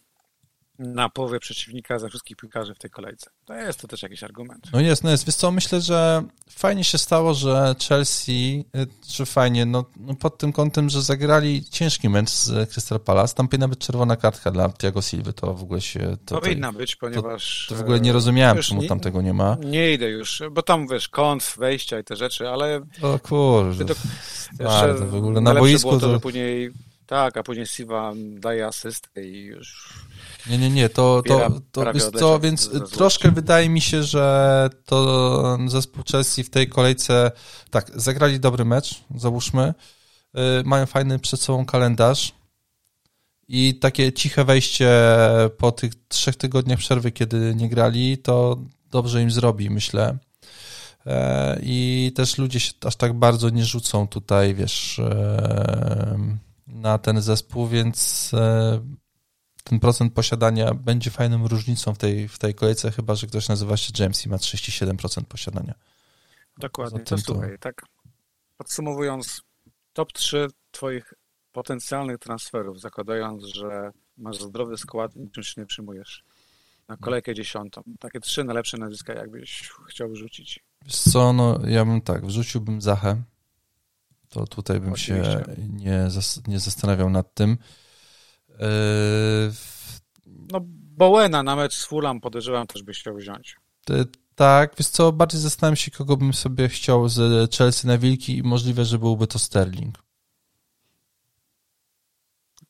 na połowę przeciwnika ze wszystkich piłkarzy w tej kolejce. To jest to też jakiś argument. No jest, no jest. Wiesz co, myślę, że fajnie się stało, że Chelsea, czy fajnie, no, no pod tym kątem, że zagrali ciężki mecz z Crystal Palace. Tam powinna być czerwona kartka dla Thiago Silva, to w ogóle się... To, powinna być, ponieważ... To, to, w ogóle nie rozumiałem, czemu nie, tam tego nie ma. Nie idę już, bo tam, wiesz, kąt, wejścia i te rzeczy, ale... O kurde. To, Bardzo, w ogóle na boisku... Było to, że później... Tak, a później Silva daje asystę i już nie, nie, nie, to, to, to jest co, więc troszkę wydaje mi się, że to zespół Chelsea w tej kolejce, tak, zagrali dobry mecz, załóżmy, y, mają fajny przed sobą kalendarz i takie ciche wejście po tych trzech tygodniach przerwy, kiedy nie grali, to dobrze im zrobi, myślę. E, I też ludzie się aż tak bardzo nie rzucą tutaj, wiesz, e, na ten zespół, więc e, ten procent posiadania będzie fajną różnicą w tej, w tej kolejce, chyba że ktoś nazywa się James i ma 37% posiadania. Dokładnie, to słuchaj, tak podsumowując, top 3 twoich potencjalnych transferów, zakładając, że masz zdrowy skład i niczym się nie przyjmujesz. na kolejkę dziesiątą. Takie trzy najlepsze nazwiska, jakbyś chciał rzucić. Wiesz co, no ja bym tak, wrzuciłbym Zachę. To tutaj bym Oczywiście. się nie, nie zastanawiał nad tym. No Bowena na mecz z Fulham podejrzewam też byś chciał wziąć. Tak, wiesz co, bardziej zastanawiam się, kogo bym sobie chciał z Chelsea na Wilki i możliwe, że byłby to Sterling.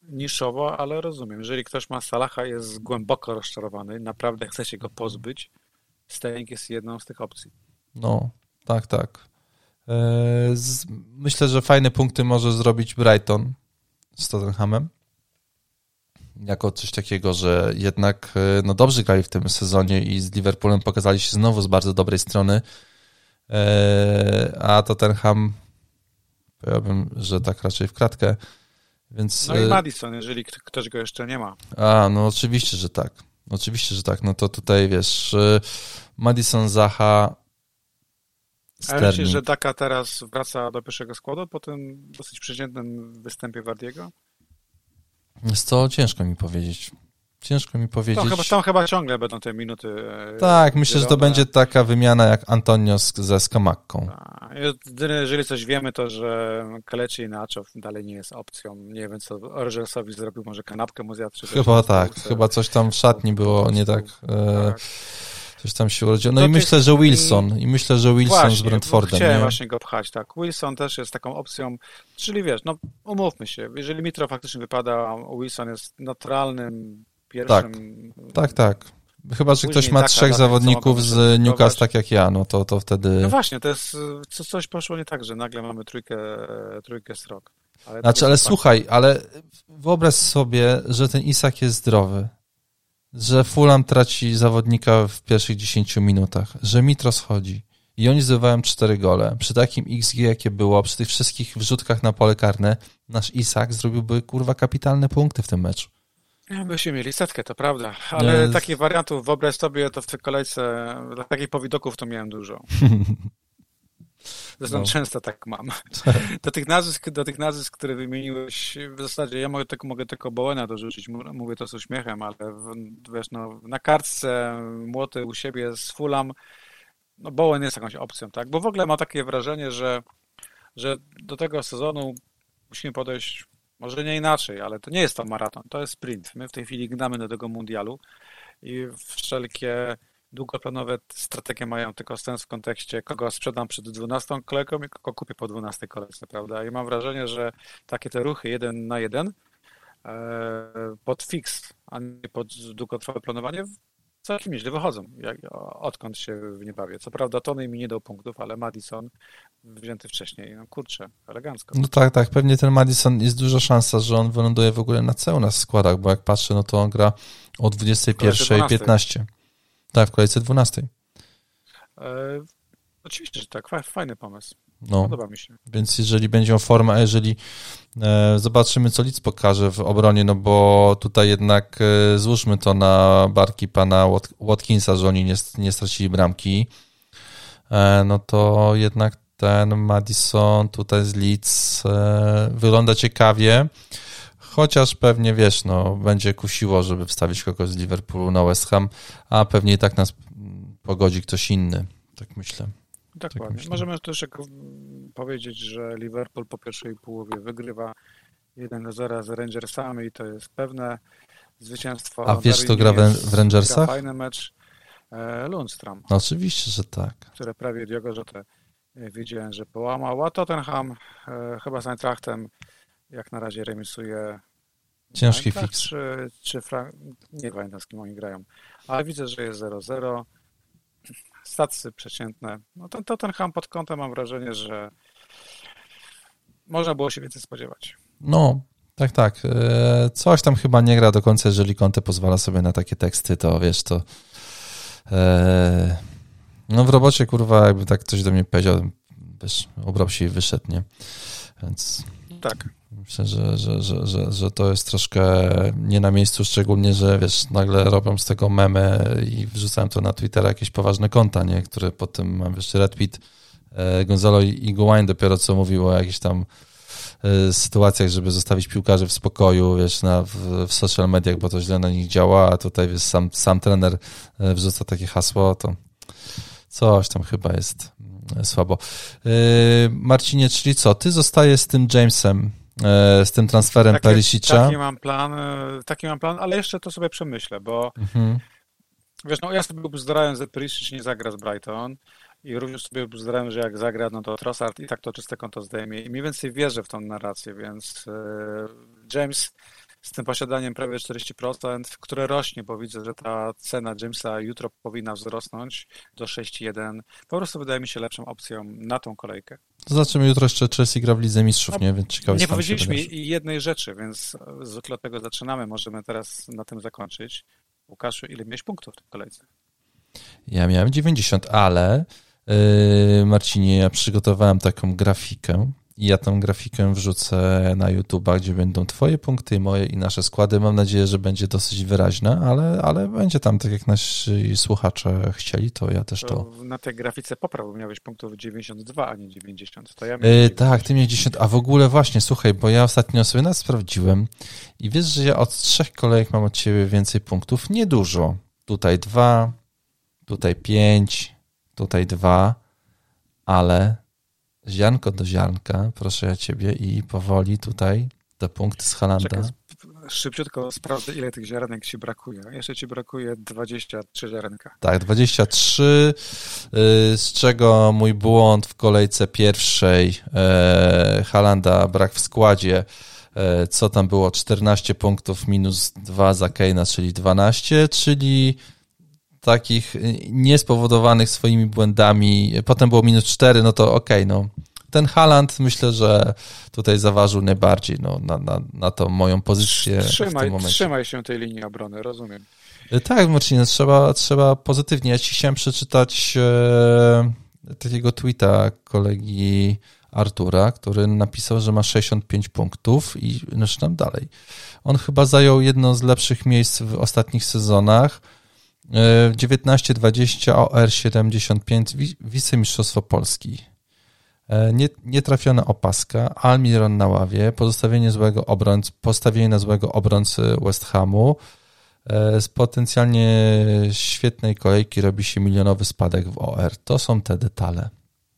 Niszowo, ale rozumiem. Jeżeli ktoś ma Salaha, jest głęboko rozczarowany, naprawdę chce się go pozbyć, Sterling jest jedną z tych opcji. No, tak, tak. E, myślę, że fajne punkty może zrobić Brighton z Tottenhamem jako coś takiego, że jednak e, no dobrze grali w tym sezonie i z Liverpoolem pokazali się znowu z bardzo dobrej strony, e, a Tottenham powiedziałbym, że tak raczej w kratkę. Więc, no i e, Madison, jeżeli ktoś go jeszcze nie ma. A, no oczywiście, że tak. Oczywiście, że tak. No to tutaj wiesz, Madison, Zaha, Sterling. A myślisz, że Daka teraz wraca do pierwszego składu po tym dosyć przeciętnym występie Wardiego? Jest to ciężko mi powiedzieć. Ciężko mi powiedzieć. Tam chyba, tam chyba ciągle będą te minuty. E, tak, myślę, że to będzie taka wymiana jak Antonio ze Skamakką. Jeżeli coś wiemy, to że Kaleci i Nacho dalej nie jest opcją. Nie wiem, co Rogersowi zrobił, może kanapkę mu zjadł. Chyba tak, chyba coś tam w szatni było nie tak. E, tak. Coś tam się urodziło. No, i myślę, że Wilson. I myślę, że Wilson właśnie, z Brentfordem. Chciałem nie? właśnie go pchać, tak. Wilson też jest taką opcją, czyli wiesz, no umówmy się, jeżeli Mitro faktycznie wypada, Wilson jest naturalnym pierwszym... Tak, tak, tak. Chyba, że ktoś ma trzech zawodników z Newcastle tak jak ja, no to, to wtedy... No właśnie, to jest, coś poszło nie tak, że nagle mamy trójkę, trójkę srok. Ale znaczy, ale słuchaj, ale wyobraź sobie, że ten Isak jest zdrowy że Fulham traci zawodnika w pierwszych 10 minutach, że Mitro schodzi i oni zdobywają 4 gole. Przy takim XG, jakie było, przy tych wszystkich wrzutkach na pole karne, nasz Isak zrobiłby kurwa kapitalne punkty w tym meczu. Byśmy mieli setkę, to prawda, ale Nie. takich wariantów wyobraź sobie, to w tej kolejce, takich powidoków to miałem dużo. Zresztą no. często tak mam. Do tych, nazwisk, do tych nazwisk, które wymieniłeś, w zasadzie ja mogę, tylko, mogę tylko Bowena dorzucić, mówię to z uśmiechem, ale w, wiesz, no, na kartce młoty u siebie z Fulham, no Bowen jest jakąś opcją, tak? Bo w ogóle mam takie wrażenie, że, że do tego sezonu musimy podejść może nie inaczej, ale to nie jest to maraton, to jest sprint. My w tej chwili gnamy do tego mundialu i wszelkie długoplanowe strategie mają tylko sens w kontekście, kogo sprzedam przed 12 kolejką i kogo kupię po 12 kolejce, prawda? I mam wrażenie, że takie te ruchy jeden na jeden e, pod fix, a nie pod długotrwałe planowanie całkiem nieźle wychodzą, jak, odkąd się w nie bawię. Co prawda Tony mi nie dał punktów, ale Madison wzięty wcześniej, no kurczę, elegancko. No tak, tak, pewnie ten Madison jest duża szansa, że on wyląduje w ogóle na celu na składach, bo jak patrzę, no to on gra o 21.15. Tak, w kolejce 12. E, oczywiście, że tak. Fajny pomysł. No, Podoba mi się. Więc jeżeli będzie o formę, a jeżeli e, zobaczymy, co Lidz pokaże w obronie, no bo tutaj jednak e, złóżmy to na barki pana Watkinsa, że oni nie, nie stracili bramki, e, no to jednak ten Madison tutaj z Leeds e, wygląda ciekawie. Chociaż pewnie wiesz, no, będzie kusiło, żeby wstawić kogoś z Liverpoolu na West Ham, a pewnie i tak nas pogodzi ktoś inny, tak myślę. Dokładnie. Tak myślę. Możemy też powiedzieć, że Liverpool po pierwszej połowie wygrywa 1-0 z Rangersami i to jest pewne zwycięstwo. A wiesz, kto gra w, Rangersach? Fajny mecz. E, Lundstrom. No, oczywiście, że tak. Które prawie Diogo Jota e, wiedziałem, że połamał. A Tottenham e, chyba z Eintrachtem jak na razie remisuje Ciężki fix. Czy, czy Fra... Nie pamiętam z kim oni grają, ale widzę, że jest 0-0. Stacy przeciętne. No ten Tottenham pod kątem mam wrażenie, że można było się więcej spodziewać. No, tak, tak. E, coś tam chyba nie gra do końca, jeżeli Conte pozwala sobie na takie teksty, to wiesz, to e, no w robocie, kurwa, jakby tak ktoś do mnie powiedział, wiesz, obrał się i wyszedł, nie? Więc... Tak. Myślę, że, że, że, że, że to jest troszkę nie na miejscu, szczególnie, że wiesz, nagle robią z tego memy i wrzucałem to na Twittera jakieś poważne konta, nie? które potem mam wiesz, retweet e, Gonzalo Iguain dopiero co mówił o jakichś tam y, sytuacjach, żeby zostawić piłkarzy w spokoju, wiesz, na, w, w social mediach, bo to źle na nich działa, a tutaj wiesz, sam, sam trener y, wrzuca takie hasło, to coś tam chyba jest y, słabo. Marcinie, czyli co, ty zostajesz z tym Jamesem, z tym transferem taki, Perisicza? Taki mam plan, taki mam plan, ale jeszcze to sobie przemyślę, bo mhm. wiesz, no ja sobie obzdurałem, że Perisic nie zagra z Brighton, i również sobie zdarałem, że jak zagra, no to Trossard i tak to czyste konto zdejmie. I mniej więcej wierzę w tą narrację, więc e, James z tym posiadaniem prawie 40%, które rośnie, bo widzę, że ta cena Jamesa jutro powinna wzrosnąć do 6,1. Po prostu wydaje mi się lepszą opcją na tą kolejkę. Zobaczymy jutro jeszcze Chelsea gra w Lidze Mistrzów, no, nie? Więc ciekawe Nie powiedzieliśmy jednej rzeczy, więc zwykle od tego zaczynamy. Możemy teraz na tym zakończyć. Łukaszu, ile miałeś punktów w tej kolejce? Ja miałem 90, ale Yy, Marcinie, ja przygotowałem taką grafikę i ja tą grafikę wrzucę na YouTube'a, gdzie będą twoje punkty, moje i nasze składy. Mam nadzieję, że będzie dosyć wyraźna, ale, ale będzie tam, tak jak nasi słuchacze chcieli, to ja też to... to... Na tej grafice popraw, bo miałeś punktów 92, a nie 90. To ja yy, tak, ty miałeś 10, a w ogóle właśnie, słuchaj, bo ja ostatnio sobie nas sprawdziłem i wiesz, że ja od trzech kolejek mam od ciebie więcej punktów. Niedużo. Tutaj dwa, tutaj pięć, tutaj dwa, ale ziarnko do ziarnka, proszę ja ciebie, i powoli tutaj te punkty z Halanda. Czekaj, szybciutko sprawdzę, ile tych ziarenek ci brakuje. Jeszcze ci brakuje 23 ziarenka. Tak, 23, y, z czego mój błąd w kolejce pierwszej e, Halanda brak w składzie e, co tam było, 14 punktów minus 2 za Keina, czyli 12, czyli takich y, niespowodowanych swoimi błędami, potem było minus 4, no to okej, okay, no. Ten Haland myślę, że tutaj zaważył najbardziej no, na, na, na tą moją pozycję trzymaj, w tym momencie. Trzymaj się tej linii obrony, rozumiem. Y, tak, Marcinie, trzeba, trzeba pozytywnie. Ja ci chciałem przeczytać e, takiego tweeta kolegi Artura, który napisał, że ma 65 punktów i zaczynam dalej. On chyba zajął jedno z lepszych miejsc w ostatnich sezonach 19-20 OR75 wicemistrzostwo Polski. E, nie, nietrafiona opaska, Almiron na ławie, pozostawienie złego obrońcy, postawienie na złego obrońcy West Hamu. E, z potencjalnie świetnej kolejki robi się milionowy spadek w OR. To są te detale.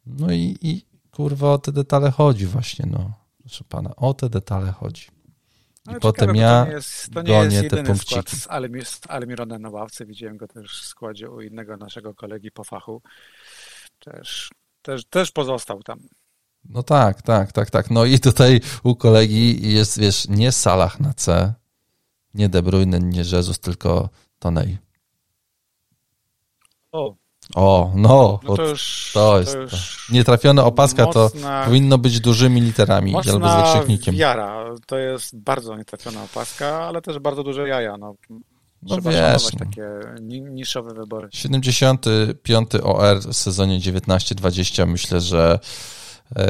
No i, i kurwa o te detale chodzi właśnie, no. Proszę pana, o te detale chodzi. I potem ja to nie jest, to nie gonię jest te punkciki. skład z, Almir, z Almironem na ławce. Widziałem go też w składzie u innego naszego kolegi po fachu. Też, też, też pozostał tam. No tak, tak, tak, tak. No i tutaj u kolegi jest, wiesz, nie Salah na C, nie De Bruyne, nie Jezus, tylko Tonej. O, o, no, no to, już, to jest. To już Nietrafiona opaska mocna, to powinno być dużymi literami albo z wykrzyknikiem. Jara, to jest bardzo nietrafiona opaska, ale też bardzo duże jaja. No, no Trzeba wiesz, no. takie niszowe wybory. 75 OR w sezonie 19-20 myślę, że yy,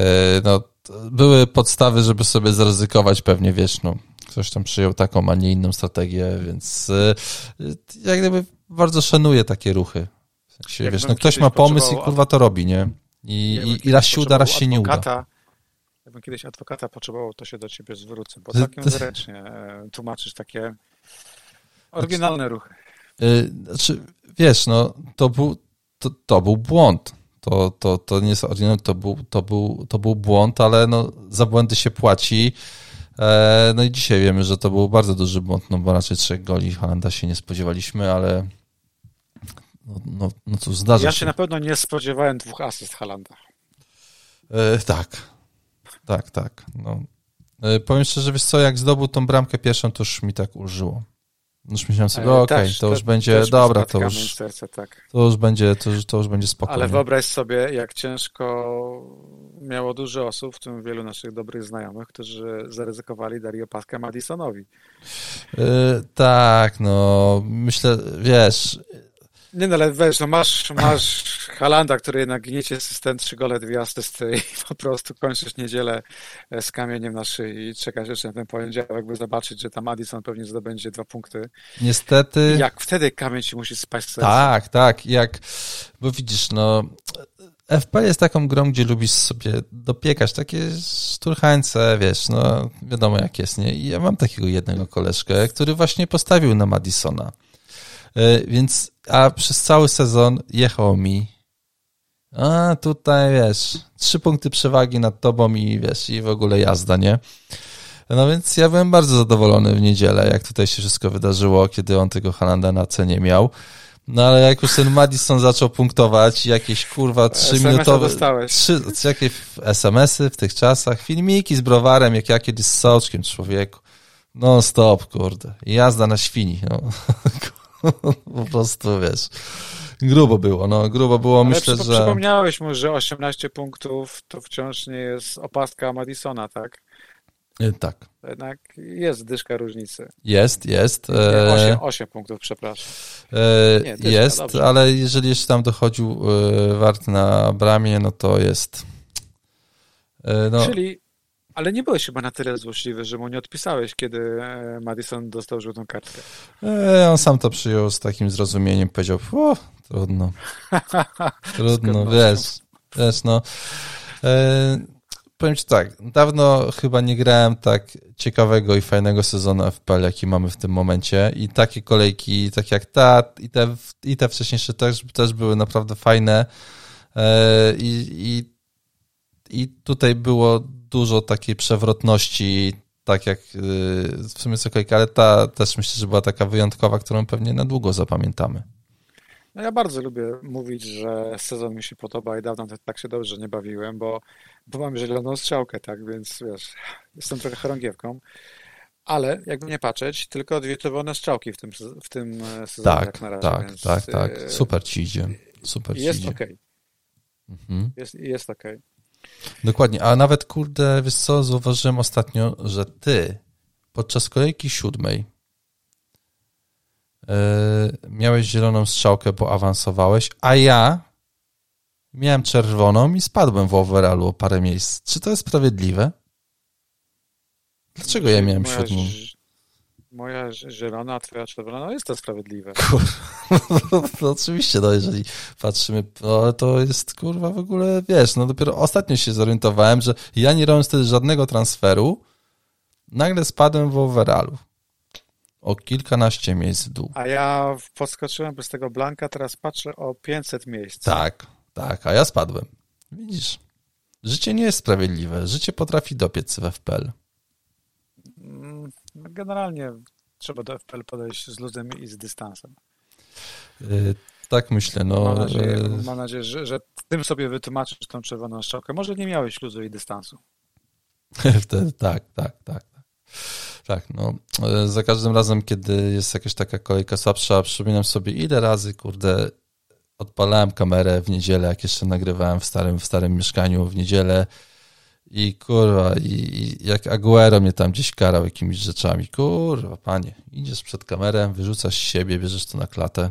no, były podstawy, żeby sobie zaryzykować pewnie, wiesz, no, ktoś tam przyjął taką, a nie inną strategię, więc yy, jak gdyby bardzo szanuję takie ruchy. Się, wiesz, no ktoś ma pomysł i kurwa to robi, nie? I, i, i raz się uda, raz się nie uda. Jakbym kiedyś adwokata potrzebował, to się do ciebie zwrócę, bo całkiem zręcznie e, tłumaczysz takie oryginalne ruchy. Y, znaczy, wiesz, no, to był, to, to był błąd. To, to, to nie jest to był, to, był, to był błąd, ale no, za błędy się płaci. E, no i dzisiaj wiemy, że to był bardzo duży błąd, no bo raczej trzech goli Holanda się nie spodziewaliśmy, ale no, no, no cóż, zdarza ja się. Ja się na pewno nie spodziewałem dwóch asyst Halanda. E, tak, tak, tak. No. E, powiem szczerze, wiesz co, jak zdobył tą bramkę pierwszą, to już mi tak ulżyło. Już myślałem sobie, e, okej, okay, to już będzie, dobra, to już, serce, tak. to już będzie, to już, to już będzie spokojnie. Ale wyobraź sobie, jak ciężko miało dużo osób, w tym wielu naszych dobrych znajomych, którzy zaryzykowali Dario Paskę Madisonowi. Yy, tak, no, myślę, wiesz, Nie no, ale wiesz, no masz, masz Halanda, który jednak gniecie system, trzy gole, dwie asysty i po prostu kończysz niedzielę e, z kamieniem na szyi i czekasz jeszcze na ten poniedziałek, by zobaczyć, że tam Addison pewnie zdobędzie dwa punkty. Niestety... Jak wtedy kamień ci musi spaść z Tak, tak, jak, bo widzisz, no FP jest taką grą, gdzie lubisz sobie dopiekać takie szturchańce, wiesz, no wiadomo jak jest, nie? I ja mam takiego jednego koleżkę, który właśnie postawił na Madisona. E, więc, a przez cały sezon jechał mi, a tutaj wiesz, trzy punkty przewagi nad tobą i wiesz, i w ogóle jazda, nie? No więc ja byłem bardzo zadowolony w niedzielę, jak tutaj się wszystko wydarzyło, kiedy on tego Halanda na cenie miał. No ale jak już ten Madison zaczął punktować, jakieś kurwa trzyminutowe, trzy, jakieś SMS-y w tych czasach, filmiki z browarem, jak ja kiedyś z soczkiem człowieku. No stop, kurde. Jazda na świni. No. po prostu, wiesz, grubo było, no, grubo było, Ale myślę, że... Przypomniałeś mu, że 18 punktów to wciąż nie jest opastka Madisona, tak? E, tak. Jednak jest dyszka różnicy. Jest, jest. 8, 8 e, punktów, przepraszam. E, Nie, dyszka, jest, dobrze. ale jeżeli jeszcze tam dochodził wart na bramie, no to jest. No. Czyli, ale nie byłeś chyba na tyle złośliwy, że mu nie odpisałeś, kiedy Madison dostał żółtą kartkę. on sam to przyjął z takim zrozumieniem, powiedział, o, trudno. trudno, wiesz, wiesz, no powiem ci tak, dawno chyba nie grałem tak ciekawego i fajnego sezonu FPL, jaki mamy w tym momencie i takie kolejki, tak jak ta i te, i te wcześniejsze też, też były naprawdę fajne e, i, i, i tutaj było dużo takiej przewrotności, tak jak e, w sumie jest ale ta też myślę, że była taka wyjątkowa, którą pewnie na długo zapamiętamy. No ja bardzo lubię mówić, że sezon mi się podoba i dawno tak się dobrze nie bawiłem, bo, bo mam zieloną strzałkę, tak, więc wiesz, jestem trochę chorągiewką. Ale jakby nie patrzeć, tylko dwie czerwone strzałki w tym, w tym e, sezonie tak, jak na razie. Tak, więc, tak, tak. E, Super ci idzie. Super jest ci idzie. okej. Okay. Mhm. Jest, jest okej. Okay. Dokładnie, a nawet kurde, wiesz co, zauważyłem ostatnio, że ty podczas kolejki siódmej E, miałeś zieloną strzałkę, bo awansowałeś, a ja miałem czerwoną i spadłem w overallu o parę miejsc. Czy to jest sprawiedliwe? Dlaczego ja miałem siódmą? Moja zielona, a twoja czerwona, no jest to sprawiedliwe. Kurwa, no, oczywiście, no jeżeli patrzymy, no, to jest kurwa w ogóle, wiesz, no dopiero ostatnio się zorientowałem, że ja nie robiąc wtedy żadnego transferu, nagle spadłem w overallu. O kilkanaście miejsc w dół. A ja podskoczyłem bez tego blanka, teraz patrzę o 500 miejsc. Tak, tak, a ja spadłem. Widzisz, życie nie jest sprawiedliwe. Życie potrafi dopiec w FPL. Mm, generalnie trzeba do FPL podejść z luzem i z dystansem. Yy, tak myślę. No, mam nadzieję, yy... mam nadzieję że, że tym sobie wytłumaczysz tą czerwoną strzałkę. Może nie miałeś luzu i dystansu. Wtedy tak, tak, tak. Tak, no e, za każdym razem, kiedy jest jakaś taka kolejka słabsza, przypominam sobie ile razy, kurde, odpalałem kamerę w niedzielę, jak jeszcze nagrywałem w starym, w starym mieszkaniu w niedzielę i kurwa, i, i jak Aguero mnie tam gdzieś karał jakimiś rzeczami, kurwa, panie, idziesz przed kamerę, wyrzucasz siebie, bierzesz to na klatę,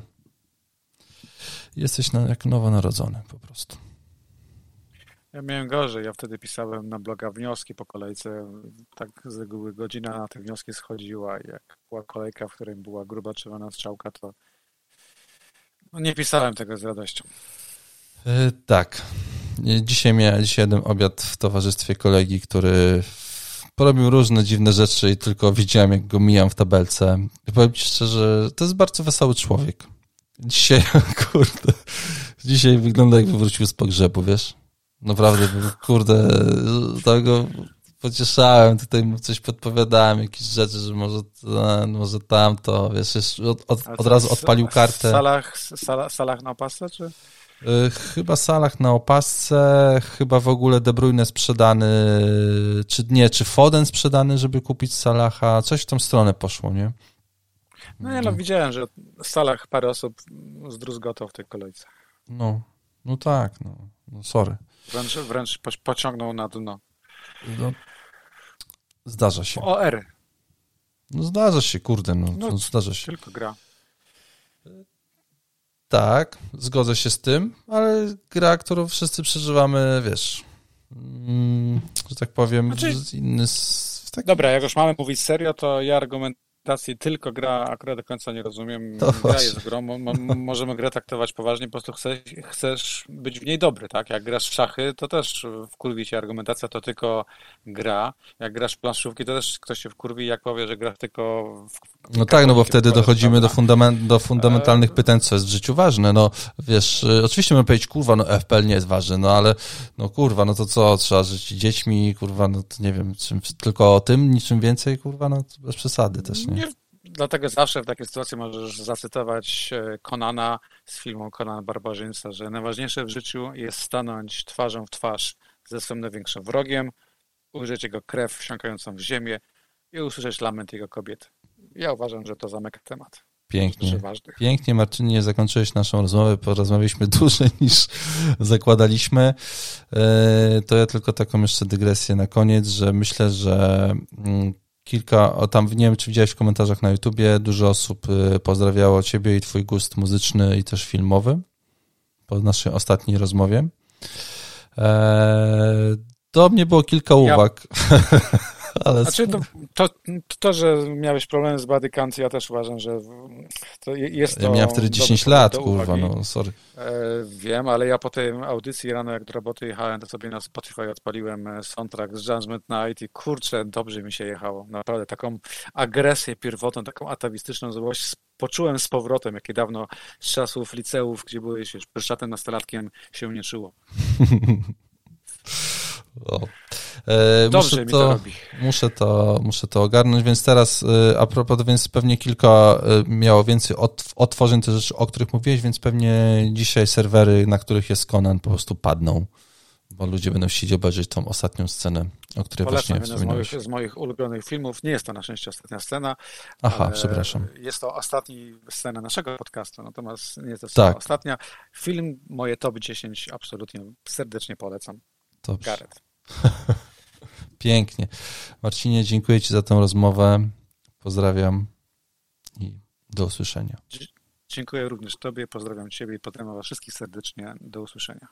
jesteś na, jak nowonarodzony po prostu. Ja miałem gorzej, ja wtedy pisałem na bloga wnioski po kolejce, tak z reguły godzina na te wnioski schodziła jak była kolejka, w której była gruba czerwona strzałka, to no nie pisałem tego z radością. Yy, tak. Dzisiaj miałem dzisiaj jeden obiad w towarzystwie kolegi, który porobił różne dziwne rzeczy i tylko widziałem, jak go mijam w tabelce. I powiem ci szczerze, to jest bardzo wesoły człowiek. Dzisiaj, kurde, dzisiaj wygląda jakby wrócił z pogrzebu, wiesz? Naprawdę, kurde, tego pocieszałem, tutaj mu coś podpowiadałem, jakieś rzeczy, że może, może tamto, wiesz, od, od, od razu odpalił kartę. W salach, salach, na opasce, czy? Y, chyba salach na opasce, chyba w ogóle De Bruyne sprzedany, czy nie, czy Foden sprzedany, żeby kupić Salaha, coś w tą stronę poszło, nie? No ja no, widziałem, że w salach parę osób zdruzgotał w tej kolejce. No, no tak, no, no sorry. Wręcz, wręcz pociągnął na dno. No, zdarza się. OR. No zdarza się, kurde, no, no zdarza się. Tylko gra. Tak, zgodzę się z tym, ale gra, którą wszyscy przeżywamy, wiesz, mm, że tak powiem, znaczy... inny... Tak... Dobra, jak już mamy mówić serio, to ja argument interpretacji tylko gra akurat do końca nie rozumiem. To gra właśnie. jest grą, mo, możemy grę traktować poważnie, po prostu chcesz, chcesz być w niej dobry, tak? Jak grasz w szachy, to też wkurwi cię argumentacja, to tylko gra. Jak grasz w planszówki, to też ktoś się wkurwi, jak powie, że gra tylko w... No tak, no bo wtedy dochodzimy do, fundament, do fundamentalnych pytań, co jest w życiu ważne. No wiesz, y, oczywiście możemy powiedzieć, kurwa, no FPL nie jest ważny, no ale no kurwa, no to co, trzeba żyć dziećmi, kurwa, no to nie wiem, czym, tylko o tym, niczym więcej, kurwa, no bez przesady też, nie? Nie dlatego zawsze w takiej sytuacji możesz zacytować e, Konana z filmu Conan Barbarzyńca, że najważniejsze w życiu jest stanąć twarzą w twarz ze swoim największym wrogiem, ujrzeć jego krew wsiąkającą w ziemię i usłyszeć lament jego kobiety. Ja uważam, że to zamyka temat. Pięknie. Pięknie, Marcinie, zakończyłeś naszą rozmowę. Porozmawialiśmy dłużej niż zakładaliśmy. E, to ja tylko taką jeszcze dygresję na koniec, że myślę, że mm, kilka, tam nie wiem, czy widziałeś w komentarzach na YouTubie, dużo osób y, pozdrawiało Ciebie i Twój gust muzyczny i też filmowy po naszej ostatniej rozmowie. Eee, do mnie było kilka uwag. Ja, Ale... Znaczy, to, to, to, że miałeś problemy z count, ja też uważam, że to jest to... Ja miałem wtedy 10 lat, kurwa, no sorry. E, wiem, ale ja po tej audycji rano, jak do roboty jechałem, to sobie na Spotify odpaliłem e, soundtrack z Judgment Night i kurczę, dobrze mi się jechało. Naprawdę, taką agresję pierwotną, taką atawistyczną złość poczułem z powrotem, jakie dawno z czasów liceów, gdzie byłeś już pryszczatem nastolatkiem, się nie czuło. O. E, Dobrze muszę to, to, robi. Muszę to, muszę to ogarnąć, więc teraz e, a propos, więc pewnie kilka e, miało więcej otworzeń te rzeczy, o których mówiłeś, więc pewnie dzisiaj serwery, na których jest Conan, po prostu padną, bo ludzie będą chcieli obejrzeć tą ostatnią scenę, o której Polecam właśnie wspominałeś. Z moich, z moich ulubionych filmów, nie jest to na szczęście ostatnia scena. Aha, przepraszam. Jest to ostatni scena naszego podcastu, natomiast nie jest to tak. ostatnia. Film, moje top 10 absolutnie serdecznie polecam. Dobrze. Gareth. Pięknie. Marcinie, dziękuję Ci za tę rozmowę. Pozdrawiam i do usłyszenia. Dziękuję również Tobie, pozdrawiam Ciebie i pozdrawiam Was wszystkich serdecznie. Do usłyszenia.